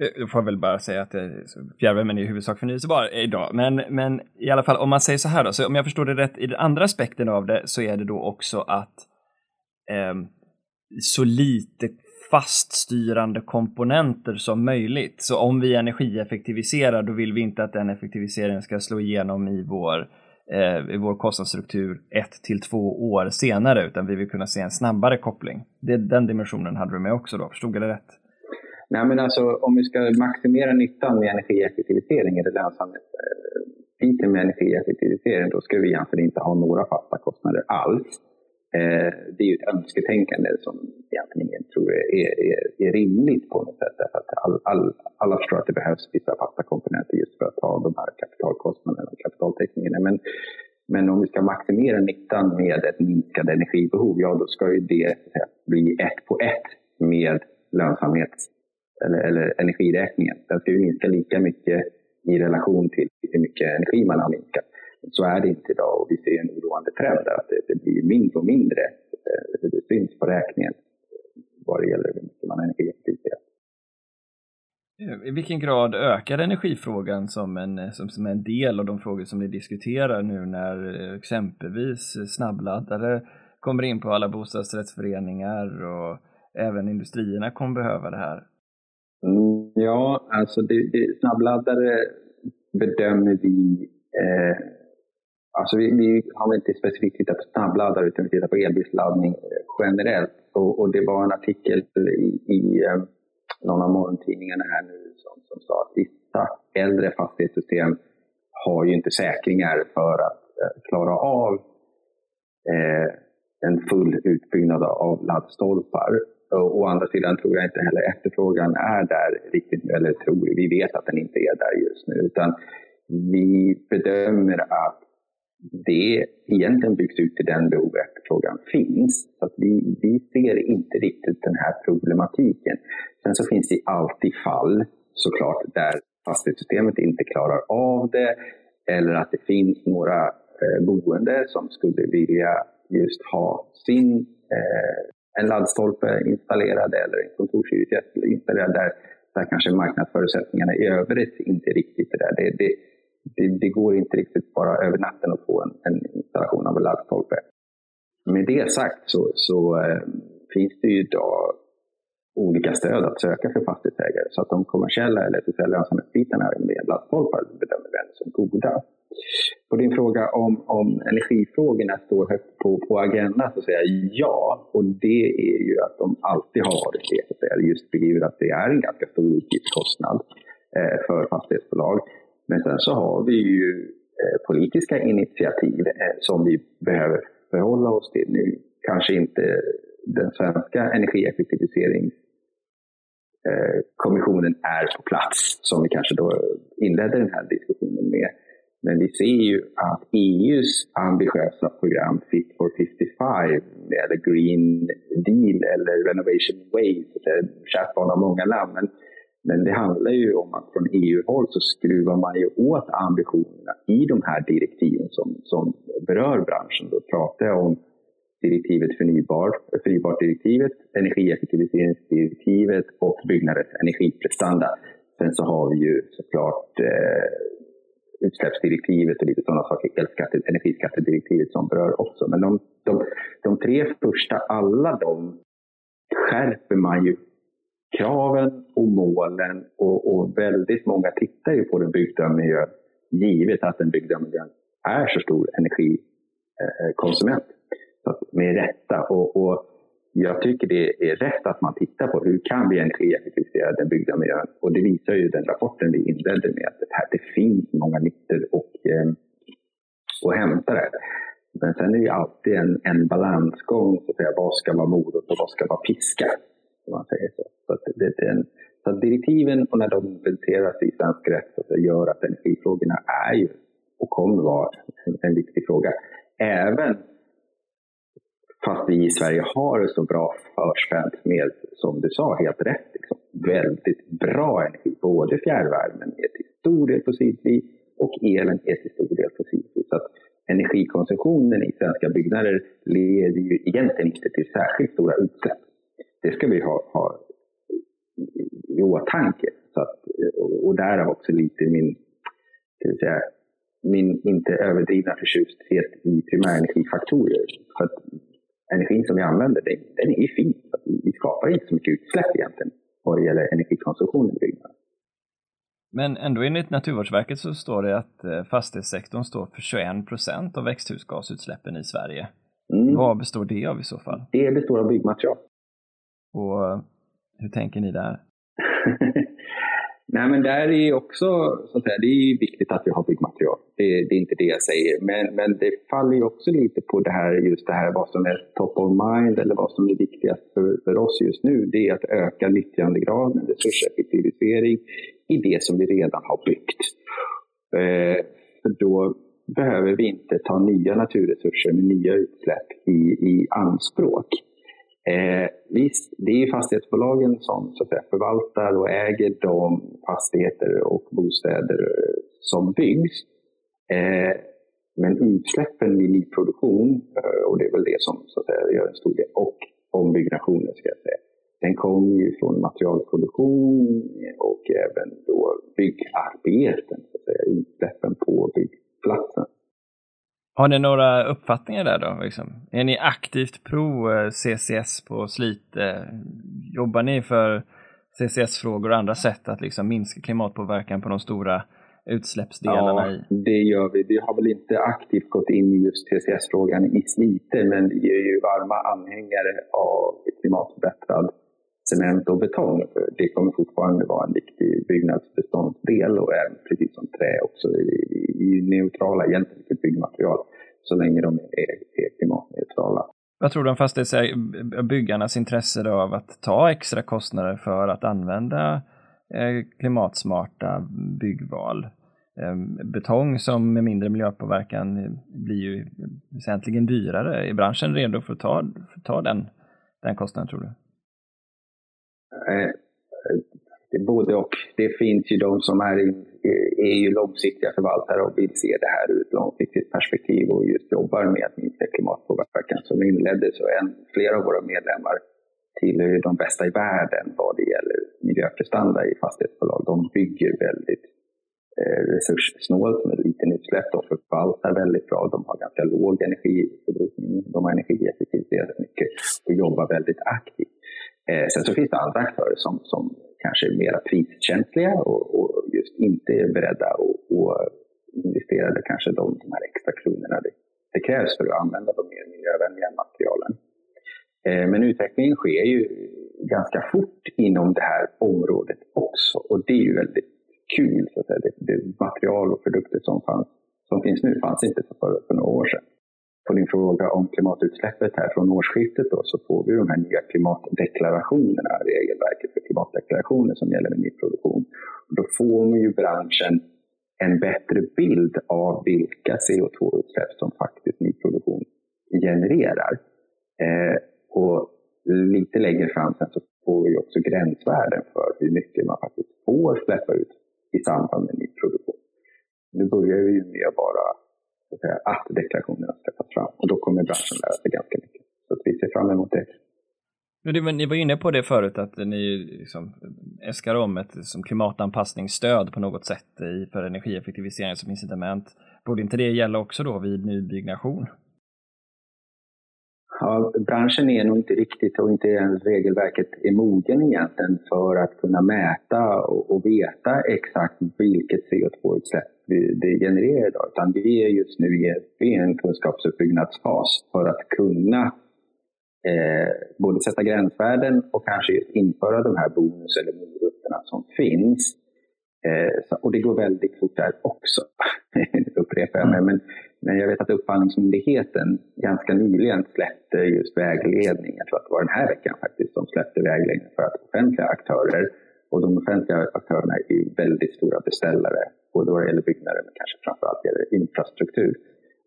Eh, jag får får väl bara säga att fjärrvärmen är i huvudsak förnyelsebar idag. Men, men i alla fall om man säger så här då, så om jag förstår det rätt i den andra aspekten av det så är det då också att eh, så lite faststyrande komponenter som möjligt. Så om vi energieffektiviserar då vill vi inte att den effektiviseringen ska slå igenom i vår eh, Eh, i vår kostnadsstruktur ett till två år senare, utan vi vill kunna se en snabbare koppling. Det, den dimensionen hade du med också då, förstod jag det rätt? Nej, men alltså om vi ska maximera nyttan med energieffektivisering eller lönsamhetsbiten eh, med energieffektivisering, då ska vi egentligen inte ha några fasta kostnader alls. Eh, det är ju ett önsketänkande som egentligen ingen tror är, är, är rimligt på något sätt. Därför att all, all, alla förstår att det behövs vissa fasta komponenter just för att ta de här kapitalkostnaderna och kapitaltäckningarna. Men, men om vi ska maximera nyttan med ett minskat energibehov, ja då ska ju det bli ett på ett med lönsamhet eller, eller energiräkningen. Den ska ju minska lika mycket i relation till hur mycket energi man har minskat. Så är det inte idag och vi ser en oroande trend att det, det blir mindre och mindre eh, det syns på räkningen vad det gäller hur mycket man energieffektiviserar. I vilken grad ökar energifrågan som en, som, som en del av de frågor som ni diskuterar nu när eh, exempelvis snabbladdare kommer in på alla bostadsrättsföreningar och även industrierna kommer behöva det här? Mm, ja, alltså det, det, snabbladdare bedömer vi eh, Alltså vi, vi, har inte specifikt tittat på snabbladdare utan vi tittar på elbilsladdning eh, generellt. Och, och, det var en artikel i, i eh, någon av morgontidningarna här nu som, som sa att vissa äldre fastighetssystem har ju inte säkringar för att eh, klara av eh, en full utbyggnad av laddstolpar. Och, å andra sidan tror jag inte heller efterfrågan är där riktigt, eller tror vi vet att den inte är där just nu. Utan vi bedömer att det egentligen byggs ut till den behov efterfrågan finns. Så att vi, vi ser inte riktigt den här problematiken. Sen så finns det alltid fall såklart där fastighetssystemet inte klarar av det eller att det finns några eh, boende som skulle vilja just ha sin eh, en laddstolpe installerad eller en kontorshyresgäst installerad där, där kanske marknadsförutsättningarna i övrigt inte riktigt är där. Det, det, det, det, går inte riktigt bara över natten att få en, en installation av en laddstolpe. Med det sagt så, så eh, finns det ju idag olika stöd att söka för fastighetsägare. Så att de kommersiella eller sociala lönsamhetsbitarna med laddstolpar bedömer vi som goda. På din fråga om, om energifrågorna står högt på, på agendan så säger jag ja. Och det är ju att de alltid har varit det. Just givet att det är en ganska stor utgiftskostnad eh, för fastighetsbolag. Men sen så har vi ju eh, politiska initiativ eh, som vi behöver förhålla oss till. Nu kanske inte den svenska energieffektiviseringskommissionen eh, är på plats, som vi kanske då inledde den här diskussionen med. Men vi ser ju att EUs ambitiösa program Fit for 55 eller Green Deal eller Renovation Wave, kärt barn av många namn, men men det handlar ju om att från EU-håll så skruvar man ju åt ambitionerna i de här direktiven som, som berör branschen. Då pratar jag om direktivet förnybar, förnybart-direktivet, energieffektiviseringsdirektivet och byggnaders energiprestanda. Sen så har vi ju såklart eh, utsläppsdirektivet och lite sådana saker, elskatte, energiskattedirektivet som berör också. Men de, de, de tre första, alla de skärper man ju kraven och målen och, och väldigt många tittar ju på den byggda miljön givet att den byggda miljön är så stor energikonsument. Så med rätta. Och, och, jag tycker det är rätt att man tittar på hur kan vi energieffektivisera den byggda miljön. Och det visar ju den rapporten vi inledde med att det, här, det finns många nyttor och, och att hämta där. Men sen är det ju alltid en, en balansgång, så att säga, vad ska vara morot och vad ska vara piska? Om man säger så. Så, att det, det, en, så att direktiven och när de implementeras i svensk rätt så det gör att energifrågorna är ju och kommer vara en, en viktig fråga. Även fast vi i Sverige har så bra förspänt med, som du sa, helt rätt, liksom, väldigt bra energi. Både fjärrvärmen är till stor del fossilfri och elen är till stor del fossilfri. Så att energikonsumtionen i svenska byggnader leder ju egentligen inte till särskilt stora utsläpp. Det ska vi ha, ha i åtanke. Så att, och därav också lite min, ska vi säga, min inte överdrivna förtjusthet i primärenergifaktorer. För att energin som vi använder, den, den är fin. vi skapar inte så mycket utsläpp egentligen vad det gäller energikonsumtion i byggnader. Men ändå enligt Naturvårdsverket så står det att eh, fastighetssektorn står för 21 procent av växthusgasutsläppen i Sverige. Mm. Vad består det av i så fall? Det består av byggmaterial. Och eh, hur tänker ni där? Nej, men där är också, så att säga, det är viktigt att vi har byggmaterial. Det, det, är inte det jag säger. Men, men det faller ju också lite på det här, just det här vad som är top of mind eller vad som är viktigast för, för oss just nu. Det är att öka nyttjandegraden, resurseffektivisering i det som vi redan har byggt. Eh, för då behöver vi inte ta nya naturresurser med nya utsläpp i, i anspråk. Eh, visst, det är fastighetsbolagen som så att säga, förvaltar och äger de fastigheter och bostäder som byggs. Eh, men utsläppen vid nyproduktion, eh, och det är väl det som så att säga, gör en stor del, och ombyggnationen, ska jag säga, den kommer ju från materialproduktion och även då byggarbeten, så att säga, utsläppen på byggplatsen. Har ni några uppfattningar där då? Liksom? Är ni aktivt pro eh, CCS på Slite? Jobbar ni för CCS-frågor och andra sätt att liksom minska klimatpåverkan på de stora utsläppsdelarna ja, det gör vi. Vi har väl inte aktivt gått in i just CCS-frågan i Slite, men vi är ju varma anhängare av klimatförbättrad cement och betong. För det kommer fortfarande vara en viktig byggnadsbeståndsdel och är precis som trä också är neutrala egentligen till byggmaterial så länge de är, är klimatneutrala. Vad tror du om fastighetsbyggarnas intresse av att ta extra kostnader för att använda eh, klimatsmarta byggval? Ehm, betong som med mindre miljöpåverkan blir ju väsentligen dyrare. Är branschen redo för att ta, för att ta den, den kostnaden tror du? Eh, det är både och. Det finns ju de som är, Eh, är ju långsiktiga förvaltare och vill se det här ur ett långsiktigt perspektiv och just jobbar med att minska klimatpåverkan. Som inledde så en, flera av våra medlemmar tillhör eh, de bästa i världen vad det gäller miljöprestanda i fastighetsbolag. De bygger väldigt eh, resurssnålt med liten utsläpp. De förvaltar väldigt bra. De har ganska låg energiförbrukning. De har energieffektiviserat mycket och jobbar väldigt aktivt. Eh, sen så finns det andra aktörer som, som kanske är mer priskänsliga och, och, just inte är beredda att investera kanske de, de här extra kronorna det, det krävs för att använda de mer miljövänliga materialen. Eh, men utvecklingen sker ju ganska fort inom det här området också och det är ju väldigt kul. Så att säga. Det, det material och produkter som, fanns, som finns nu fanns inte för, för några år sedan på din fråga om klimatutsläppet här från årsskiftet då, så får vi de här nya klimatdeklarationerna, regelverket för klimatdeklarationer som gäller med nyproduktion. Då får man ju branschen en bättre bild av vilka CO2-utsläpp som faktiskt nyproduktion genererar. Eh, och lite längre fram sen så får vi också gränsvärden för hur mycket man faktiskt får släppa ut i samband med nyproduktion. Nu börjar vi ju med bara att, säga, att deklarationerna ska tas fram. Och då kommer branschen lära sig ganska mycket. Så vi ser fram emot det. Ni var inne på det förut att ni liksom äskar om ett som klimatanpassningsstöd på något sätt för energieffektivisering som incitament. Borde inte det gälla också då vid nybyggnation? Ja, branschen är nog inte riktigt och inte ens regelverket är mogen egentligen för att kunna mäta och, och veta exakt vilket CO2-utsläpp det genererar idag. Utan vi är just nu i en kunskapsuppbyggnadsfas för att kunna eh, både sätta gränsvärden och kanske införa de här bonus eller morötterna som finns. Eh, så, och det går väldigt fort där också, upprepar jag mig. Men, men jag vet att Upphandlingsmyndigheten ganska nyligen släppte just vägledning. Jag tror att det var den här veckan faktiskt som släppte vägledning för att offentliga aktörer och de offentliga aktörerna är ju väldigt stora beställare, både vad det gäller byggnader men kanske framförallt gäller infrastruktur.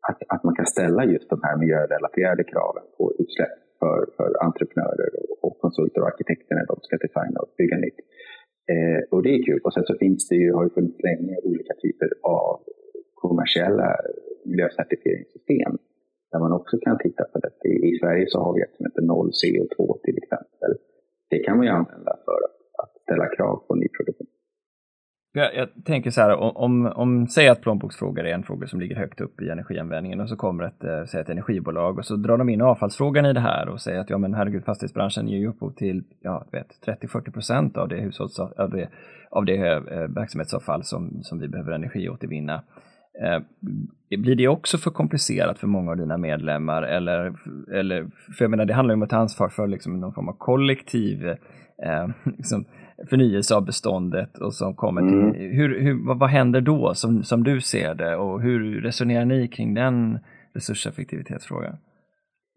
Att, att man kan ställa just de här miljörelaterade kraven på utsläpp för, för entreprenörer och, och konsulter och arkitekter när de ska designa och bygga nytt. Eh, och det är kul. Och sen så finns det ju, har det funnits länge olika typer av kommersiella miljöcertifieringssystem där man också kan titta på det. I Sverige så har vi ett som heter noll CO2 till exempel. Det kan man ju använda för att ställa krav på nyproduktion. Jag, jag tänker så här, om, om, säg att plånboksfrågor är en fråga som ligger högt upp i energianvändningen och så kommer ett, eh, säg ett energibolag och så drar de in avfallsfrågan i det här och säger att ja men herregud fastighetsbranschen ger ju upphov till ja, 30-40 procent av det, hushålls, av det, av det eh, verksamhetsavfall som, som vi behöver energiåtervinna. Eh, blir det också för komplicerat för många av dina medlemmar? Eller, eller, för jag menar, det handlar ju om att ta ansvar för liksom någon form av kollektiv eh, liksom, förnyelse av beståndet och som kommer till, mm. hur, hur, vad, vad händer då som, som du ser det och hur resonerar ni kring den resurseffektivitetsfrågan?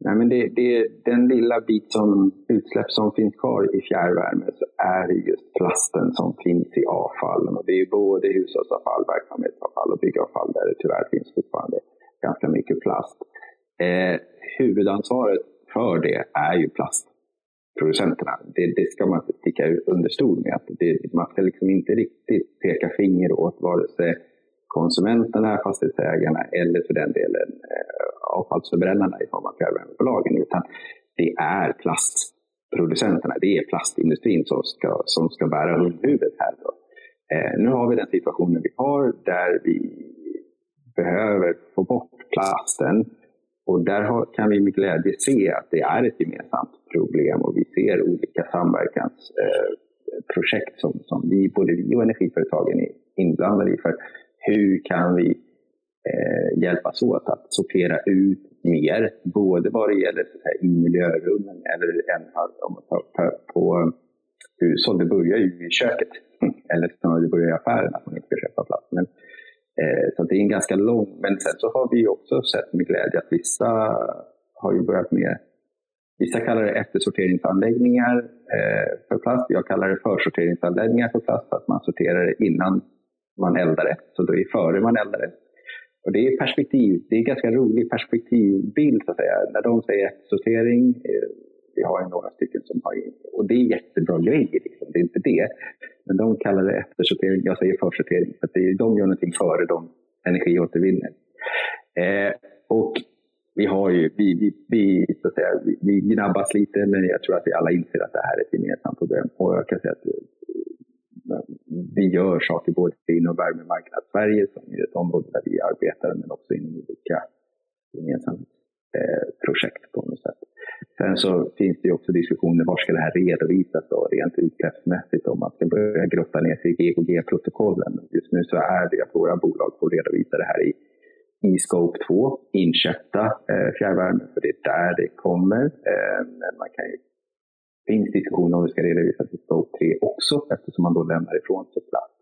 Nej, men det, det, den lilla bit som utsläpp som finns kvar i fjärrvärme så är det just plasten som finns i avfallen. Och det är både hushållsavfall, verksamhetsavfall och byggavfall där det tyvärr finns fortfarande ganska mycket plast. Eh, huvudansvaret för det är ju plast producenterna. Det, det ska man inte sticka under stol med. Att det, man ska liksom inte riktigt peka finger åt vare sig konsumenterna, fastighetsägarna eller för den delen eh, avfallsförbrännarna i form av fjärrvärmebolagen. Utan det är plastproducenterna. Det är plastindustrin som ska, som ska bära hundhuvudet här. Då. Eh, nu har vi den situationen vi har där vi behöver få bort plasten. Och där har, kan vi med glädje se att det är ett gemensamt problem och vi ser olika samverkansprojekt eh, som, som vi, både vi och energiföretagen är inblandade i. För hur kan vi eh, hjälpas åt att sortera ut mer, både vad det gäller så här, i miljörummen eller en, om man tar på hushåll. Det börjar ju i köket, eller snarare det börjar i affären att man inte ska köpa plast. Men, eh, Eh, så det är en ganska lång, men sen så har vi också sett med glädje att vissa har ju börjat med Vissa kallar det eftersorteringsanläggningar eh, för plast. Jag kallar det försorteringsanläggningar för plast, att man sorterar det innan man eldar det. Så det är före man eldar det. Och det är perspektiv, det är en ganska rolig perspektivbild så att säga. När de säger eftersortering eh, vi har ju några stycken som har, och det är jättebra grejer, liksom. det är inte det. Men de kallar det eftersortering, jag säger försortering, för att de gör någonting före de energiåtervinner. Eh, och vi har ju, vi, vi, vi, så att säga, vi, vi gnabbas lite, men jag tror att vi alla inser att det här är ett gemensamt problem. Och jag kan säga att eh, vi gör saker både inom värmemarknad Sverige, som är ett område där vi arbetar, men också inom olika gemensamma eh, på något sätt. Sen så finns det också diskussioner, var ska det här redovisas då, rent utsläppsmässigt, om man ska börja grotta ner sig i GHG-protokollen. Just nu så är det att våra bolag får redovisa det här i, i Scope 2, inköpta eh, fjärrvärme, för det är där det kommer. Eh, men man kan ju finns diskussioner om det ska redovisas i Scope 3 också eftersom man då lämnar ifrån sig plast.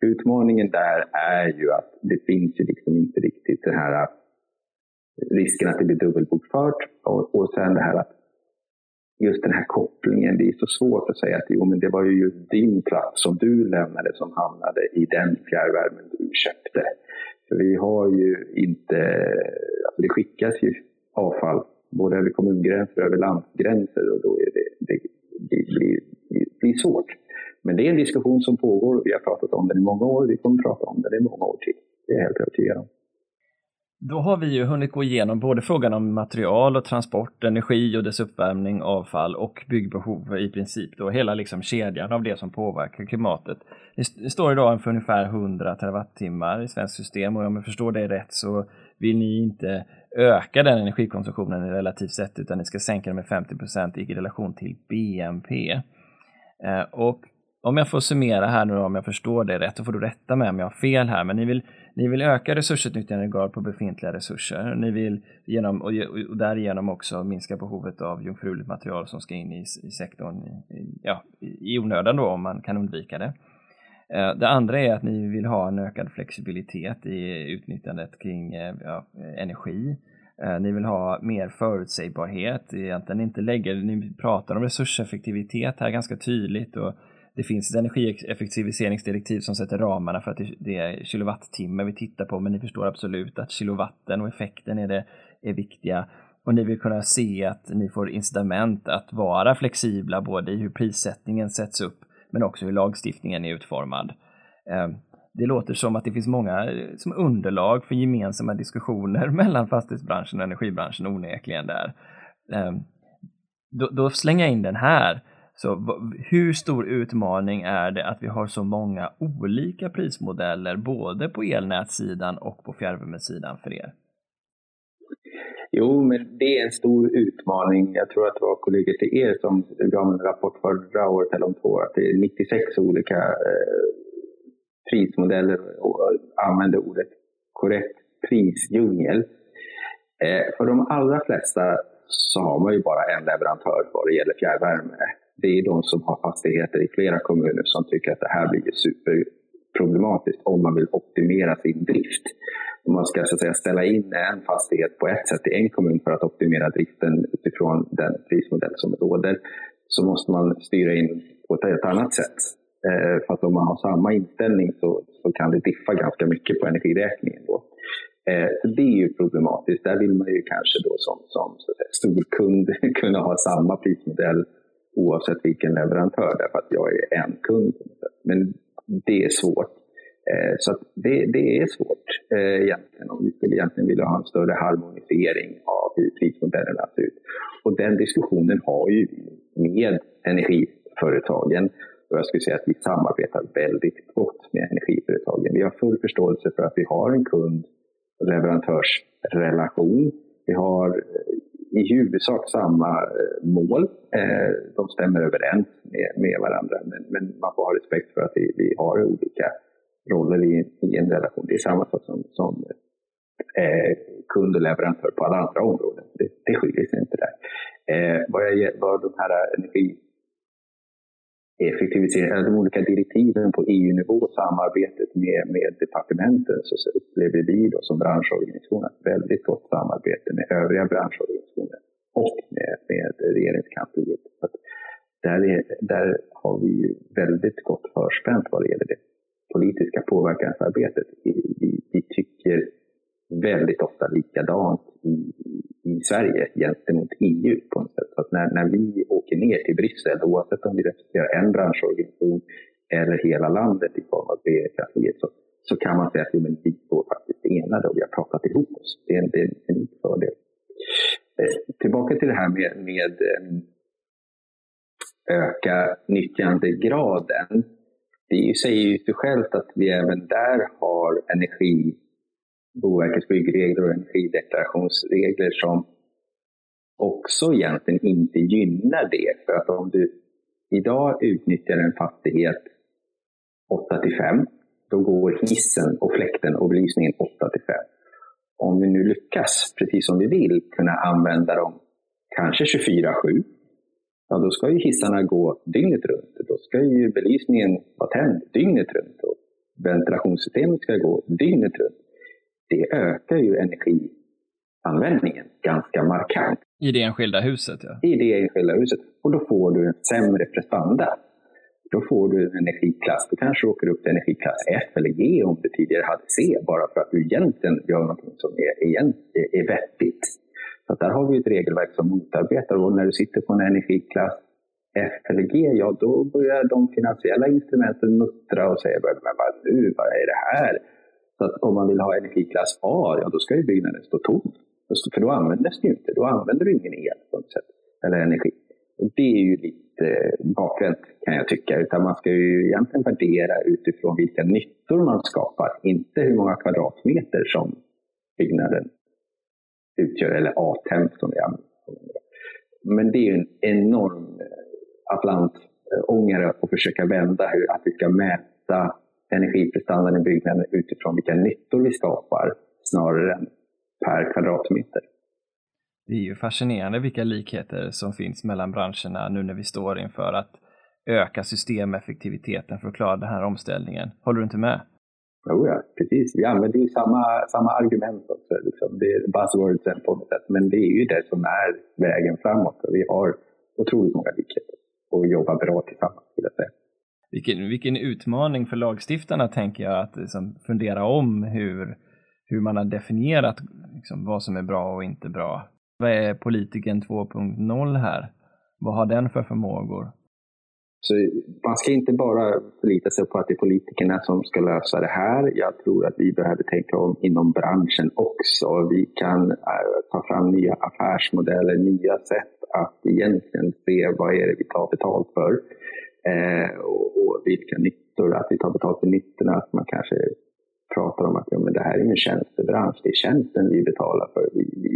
Utmaningen där är ju att det finns ju liksom inte riktigt den här risken att det blir dubbelbokfört och, och sen det här att just den här kopplingen, det är så svårt att säga att jo, men det var ju just din plats som du lämnade som hamnade i den fjärrvärmen du köpte. För vi har ju inte, alltså det skickas ju avfall både över kommungränser och över landsgränser och då är det, det, det, blir, det blir svårt. Men det är en diskussion som pågår. Vi har pratat om den i många år. Vi kommer prata om den i många år till. Det är jag helt övertygad om. Då har vi ju hunnit gå igenom både frågan om material och transport, energi och dess uppvärmning, avfall och byggbehov i princip. Då hela liksom kedjan av det som påverkar klimatet. Det står idag för ungefär 100 terawattimmar i svenskt system och om jag förstår det rätt så vill ni inte öka den energikonsumtionen relativt sett utan ni ska sänka den med 50% i relation till BNP. Eh, och om jag får summera här nu om jag förstår det rätt, så får du rätta mig om jag har fel här, men ni vill, ni vill öka resursutnyttjandegrad på befintliga resurser. Ni vill genom, och, därigenom också minska behovet av jungfruligt material som ska in i, i sektorn i, ja, i onödan då om man kan undvika det. Eh, det andra är att ni vill ha en ökad flexibilitet i utnyttjandet kring eh, ja, energi. Eh, ni vill ha mer förutsägbarhet, egentligen inte lägga, ni pratar om resurseffektivitet här ganska tydligt och det finns ett energieffektiviseringsdirektiv som sätter ramarna för att det är kilowattimmar vi tittar på, men ni förstår absolut att kilowatten och effekten är det är viktiga. Och ni vill kunna se att ni får incitament att vara flexibla både i hur prissättningen sätts upp men också hur lagstiftningen är utformad. Ehm, det låter som att det finns många eh, som underlag för gemensamma diskussioner mellan fastighetsbranschen och energibranschen onekligen där. Ehm, då, då slänger jag in den här. Så hur stor utmaning är det att vi har så många olika prismodeller både på elnätssidan och på fjärrvärmesidan för er? Jo, men det är en stor utmaning. Jag tror att det var kollegor till er som gav en rapport förra året eller om två år, att det är 96 olika eh, prismodeller och använder ordet korrekt prisdjungel. Eh, för de allra flesta så har man ju bara en leverantör vad det gäller fjärrvärme. Det är de som har fastigheter i flera kommuner som tycker att det här blir superproblematiskt om man vill optimera sin drift om man ska så att säga, ställa in en fastighet på ett sätt i en kommun för att optimera driften utifrån den prismodell som råder, så måste man styra in på ett helt annat sätt. Eh, för att om man har samma inställning så, så kan det diffa ganska mycket på energiräkningen. Då. Eh, så det är ju problematiskt. Där vill man ju kanske då som, som så att säga, storkund kunna ha samma prismodell oavsett vilken leverantör, därför att jag är en kund. Men det är svårt. Eh, så det, det, är svårt eh, egentligen. Om vi skulle egentligen vilja ha en större harmonisering av hur prismodellerna ser ut. Och den diskussionen har ju vi med energiföretagen. Och jag skulle säga att vi samarbetar väldigt gott med energiföretagen. Vi har full förståelse för att vi har en kund och leverantörsrelation. Vi har i huvudsak samma eh, mål. Eh, de stämmer överens med, med varandra, men, men, man får ha respekt för att vi, vi har olika roller i, i, en relation. Det är samma sak som, som eh, kund och leverantör på alla andra områden. Det, det skiljer sig inte där. Eh, vad, jag, vad de här energi effektivisering, de olika direktiven på EU-nivå, samarbetet med, med departementen, så upplever vi då som branschorganisation ett väldigt gott samarbete med övriga branschorganisationer och med, med regeringskansliet. Så där, är, där har vi väldigt gott förspänt vad det gäller det politiska påverkansarbetet. Vi, vi, vi tycker väldigt ofta likadant i, i Sverige gentemot EU på något sätt. Så att när, när vi åker ner till Bryssel, oavsett om vi representerar en branschorganisation eller hela landet i form av regeringskansliet, så, så kan man säga att jo, men vi står faktiskt enade och vi har pratat ihop oss. Det är en, det är en unik fördel. Eh, tillbaka till det här med, med eh, öka nyttjandegraden. Det säger ju sig självt att vi även där har energi Boverkets byggregler och energideklarationsregler som också egentligen inte gynnar det. För att om du idag utnyttjar en fastighet 8 till 5, då går hissen och fläkten och belysningen 8 till 5. Om vi nu lyckas, precis som vi vill, kunna använda dem kanske 24-7, ja då ska ju hissarna gå dygnet runt. Då ska ju belysningen vara tänd dygnet runt och ventilationssystemet ska gå dygnet runt det ökar ju energianvändningen ganska markant. I det enskilda huset? Ja. I det enskilda huset. Och då får du en sämre prestanda. Då får du en energiklass, då kanske du åker upp till energiklass F eller G om du tidigare hade C, bara för att du egentligen gör något som är, är, är vettigt. Så där har vi ett regelverk som motarbetar och när du sitter på en energiklass F eller G, ja då börjar de finansiella instrumenten muttra och säga men vad nu, vad är det här? Så att om man vill ha energiklass A, ja då ska ju byggnaden stå tom. För då används det ju inte. Då använder du ingen el på något sätt, eller energi. Och det är ju lite bakvänt kan jag tycka. Utan man ska ju egentligen värdera utifrån vilka nyttor man skapar. Inte hur många kvadratmeter som byggnaden utgör, eller A-temp som vi använder. Men det är ju en enorm eh, atlantångare eh, att försöka vända hur, att vi ska mäta energiprestandan i byggnaden utifrån vilka nyttor vi skapar snarare än per kvadratmeter. Det är ju fascinerande vilka likheter som finns mellan branscherna nu när vi står inför att öka systemeffektiviteten för att klara den här omställningen. Håller du inte med? Jo, ja, precis. Vi använder ju samma, samma argument också. Liksom. Det är buzzwords på något sätt. Men det är ju det som är vägen framåt. Vi har otroligt många likheter och jobbar bra tillsammans, vill jag säga vilken, vilken utmaning för lagstiftarna tänker jag att liksom, fundera om hur, hur man har definierat liksom, vad som är bra och inte bra. Vad är politiken 2.0 här? Vad har den för förmågor? Så man ska inte bara förlita sig på att det är politikerna som ska lösa det här. Jag tror att vi behöver tänka om inom branschen också. Vi kan eh, ta fram nya affärsmodeller, nya sätt att egentligen se vad är det vi tar betalt för. Eh, Eh, vilka nyttor, att vi tar betalt för nyttorna, att man kanske pratar om att ja, men det här är en tjänstebransch, det är tjänsten vi betalar för. Vi, vi,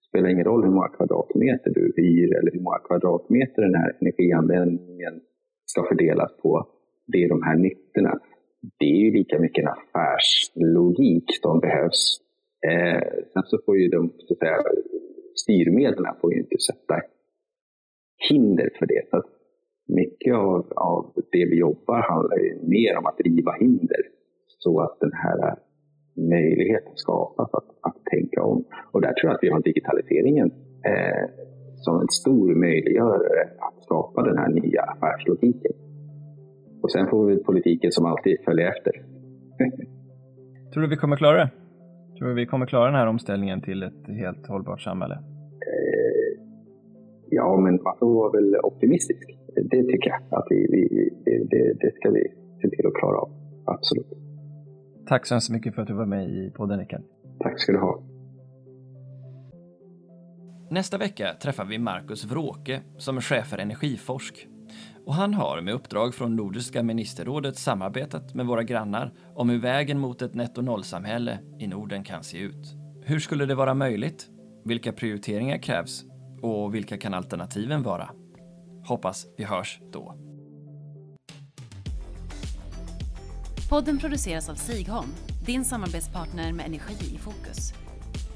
det spelar ingen roll hur många kvadratmeter du hyr eller hur många kvadratmeter den här energianvändningen ska fördelas på. Det är de här nyttorna. Det är ju lika mycket en affärslogik som behövs. Eh, sen så får ju de så att säga, styrmedlen får ju inte sätta hinder för det. Så mycket av, av det vi jobbar handlar ju mer om att riva hinder så att den här möjligheten skapas att, att tänka om. Och där tror jag att vi har digitaliseringen eh, som en stor möjliggörare att skapa den här nya affärslogiken. Och sen får vi politiken som alltid följa efter. tror du vi kommer klara det? Tror du vi kommer klara den här omställningen till ett helt hållbart samhälle? Eh, ja, men man får vara väl optimistisk det tycker jag att vi, vi det, det, ska vi se till att klara av. Absolut. Tack så hemskt mycket för att du var med i podden Rickard. Tack ska du ha. Nästa vecka träffar vi Marcus Vråke som är chef för Energiforsk. Och han har med uppdrag från Nordiska ministerrådet samarbetat med våra grannar om hur vägen mot ett netto noll-samhälle i Norden kan se ut. Hur skulle det vara möjligt? Vilka prioriteringar krävs? Och vilka kan alternativen vara? Hoppas vi hörs då. Podden produceras av Sigholm, din samarbetspartner med energi i fokus.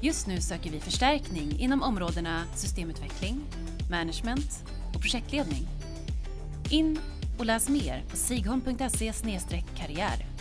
Just nu söker vi förstärkning inom områdena systemutveckling, management och projektledning. In och läs mer på sigholm.se karriär.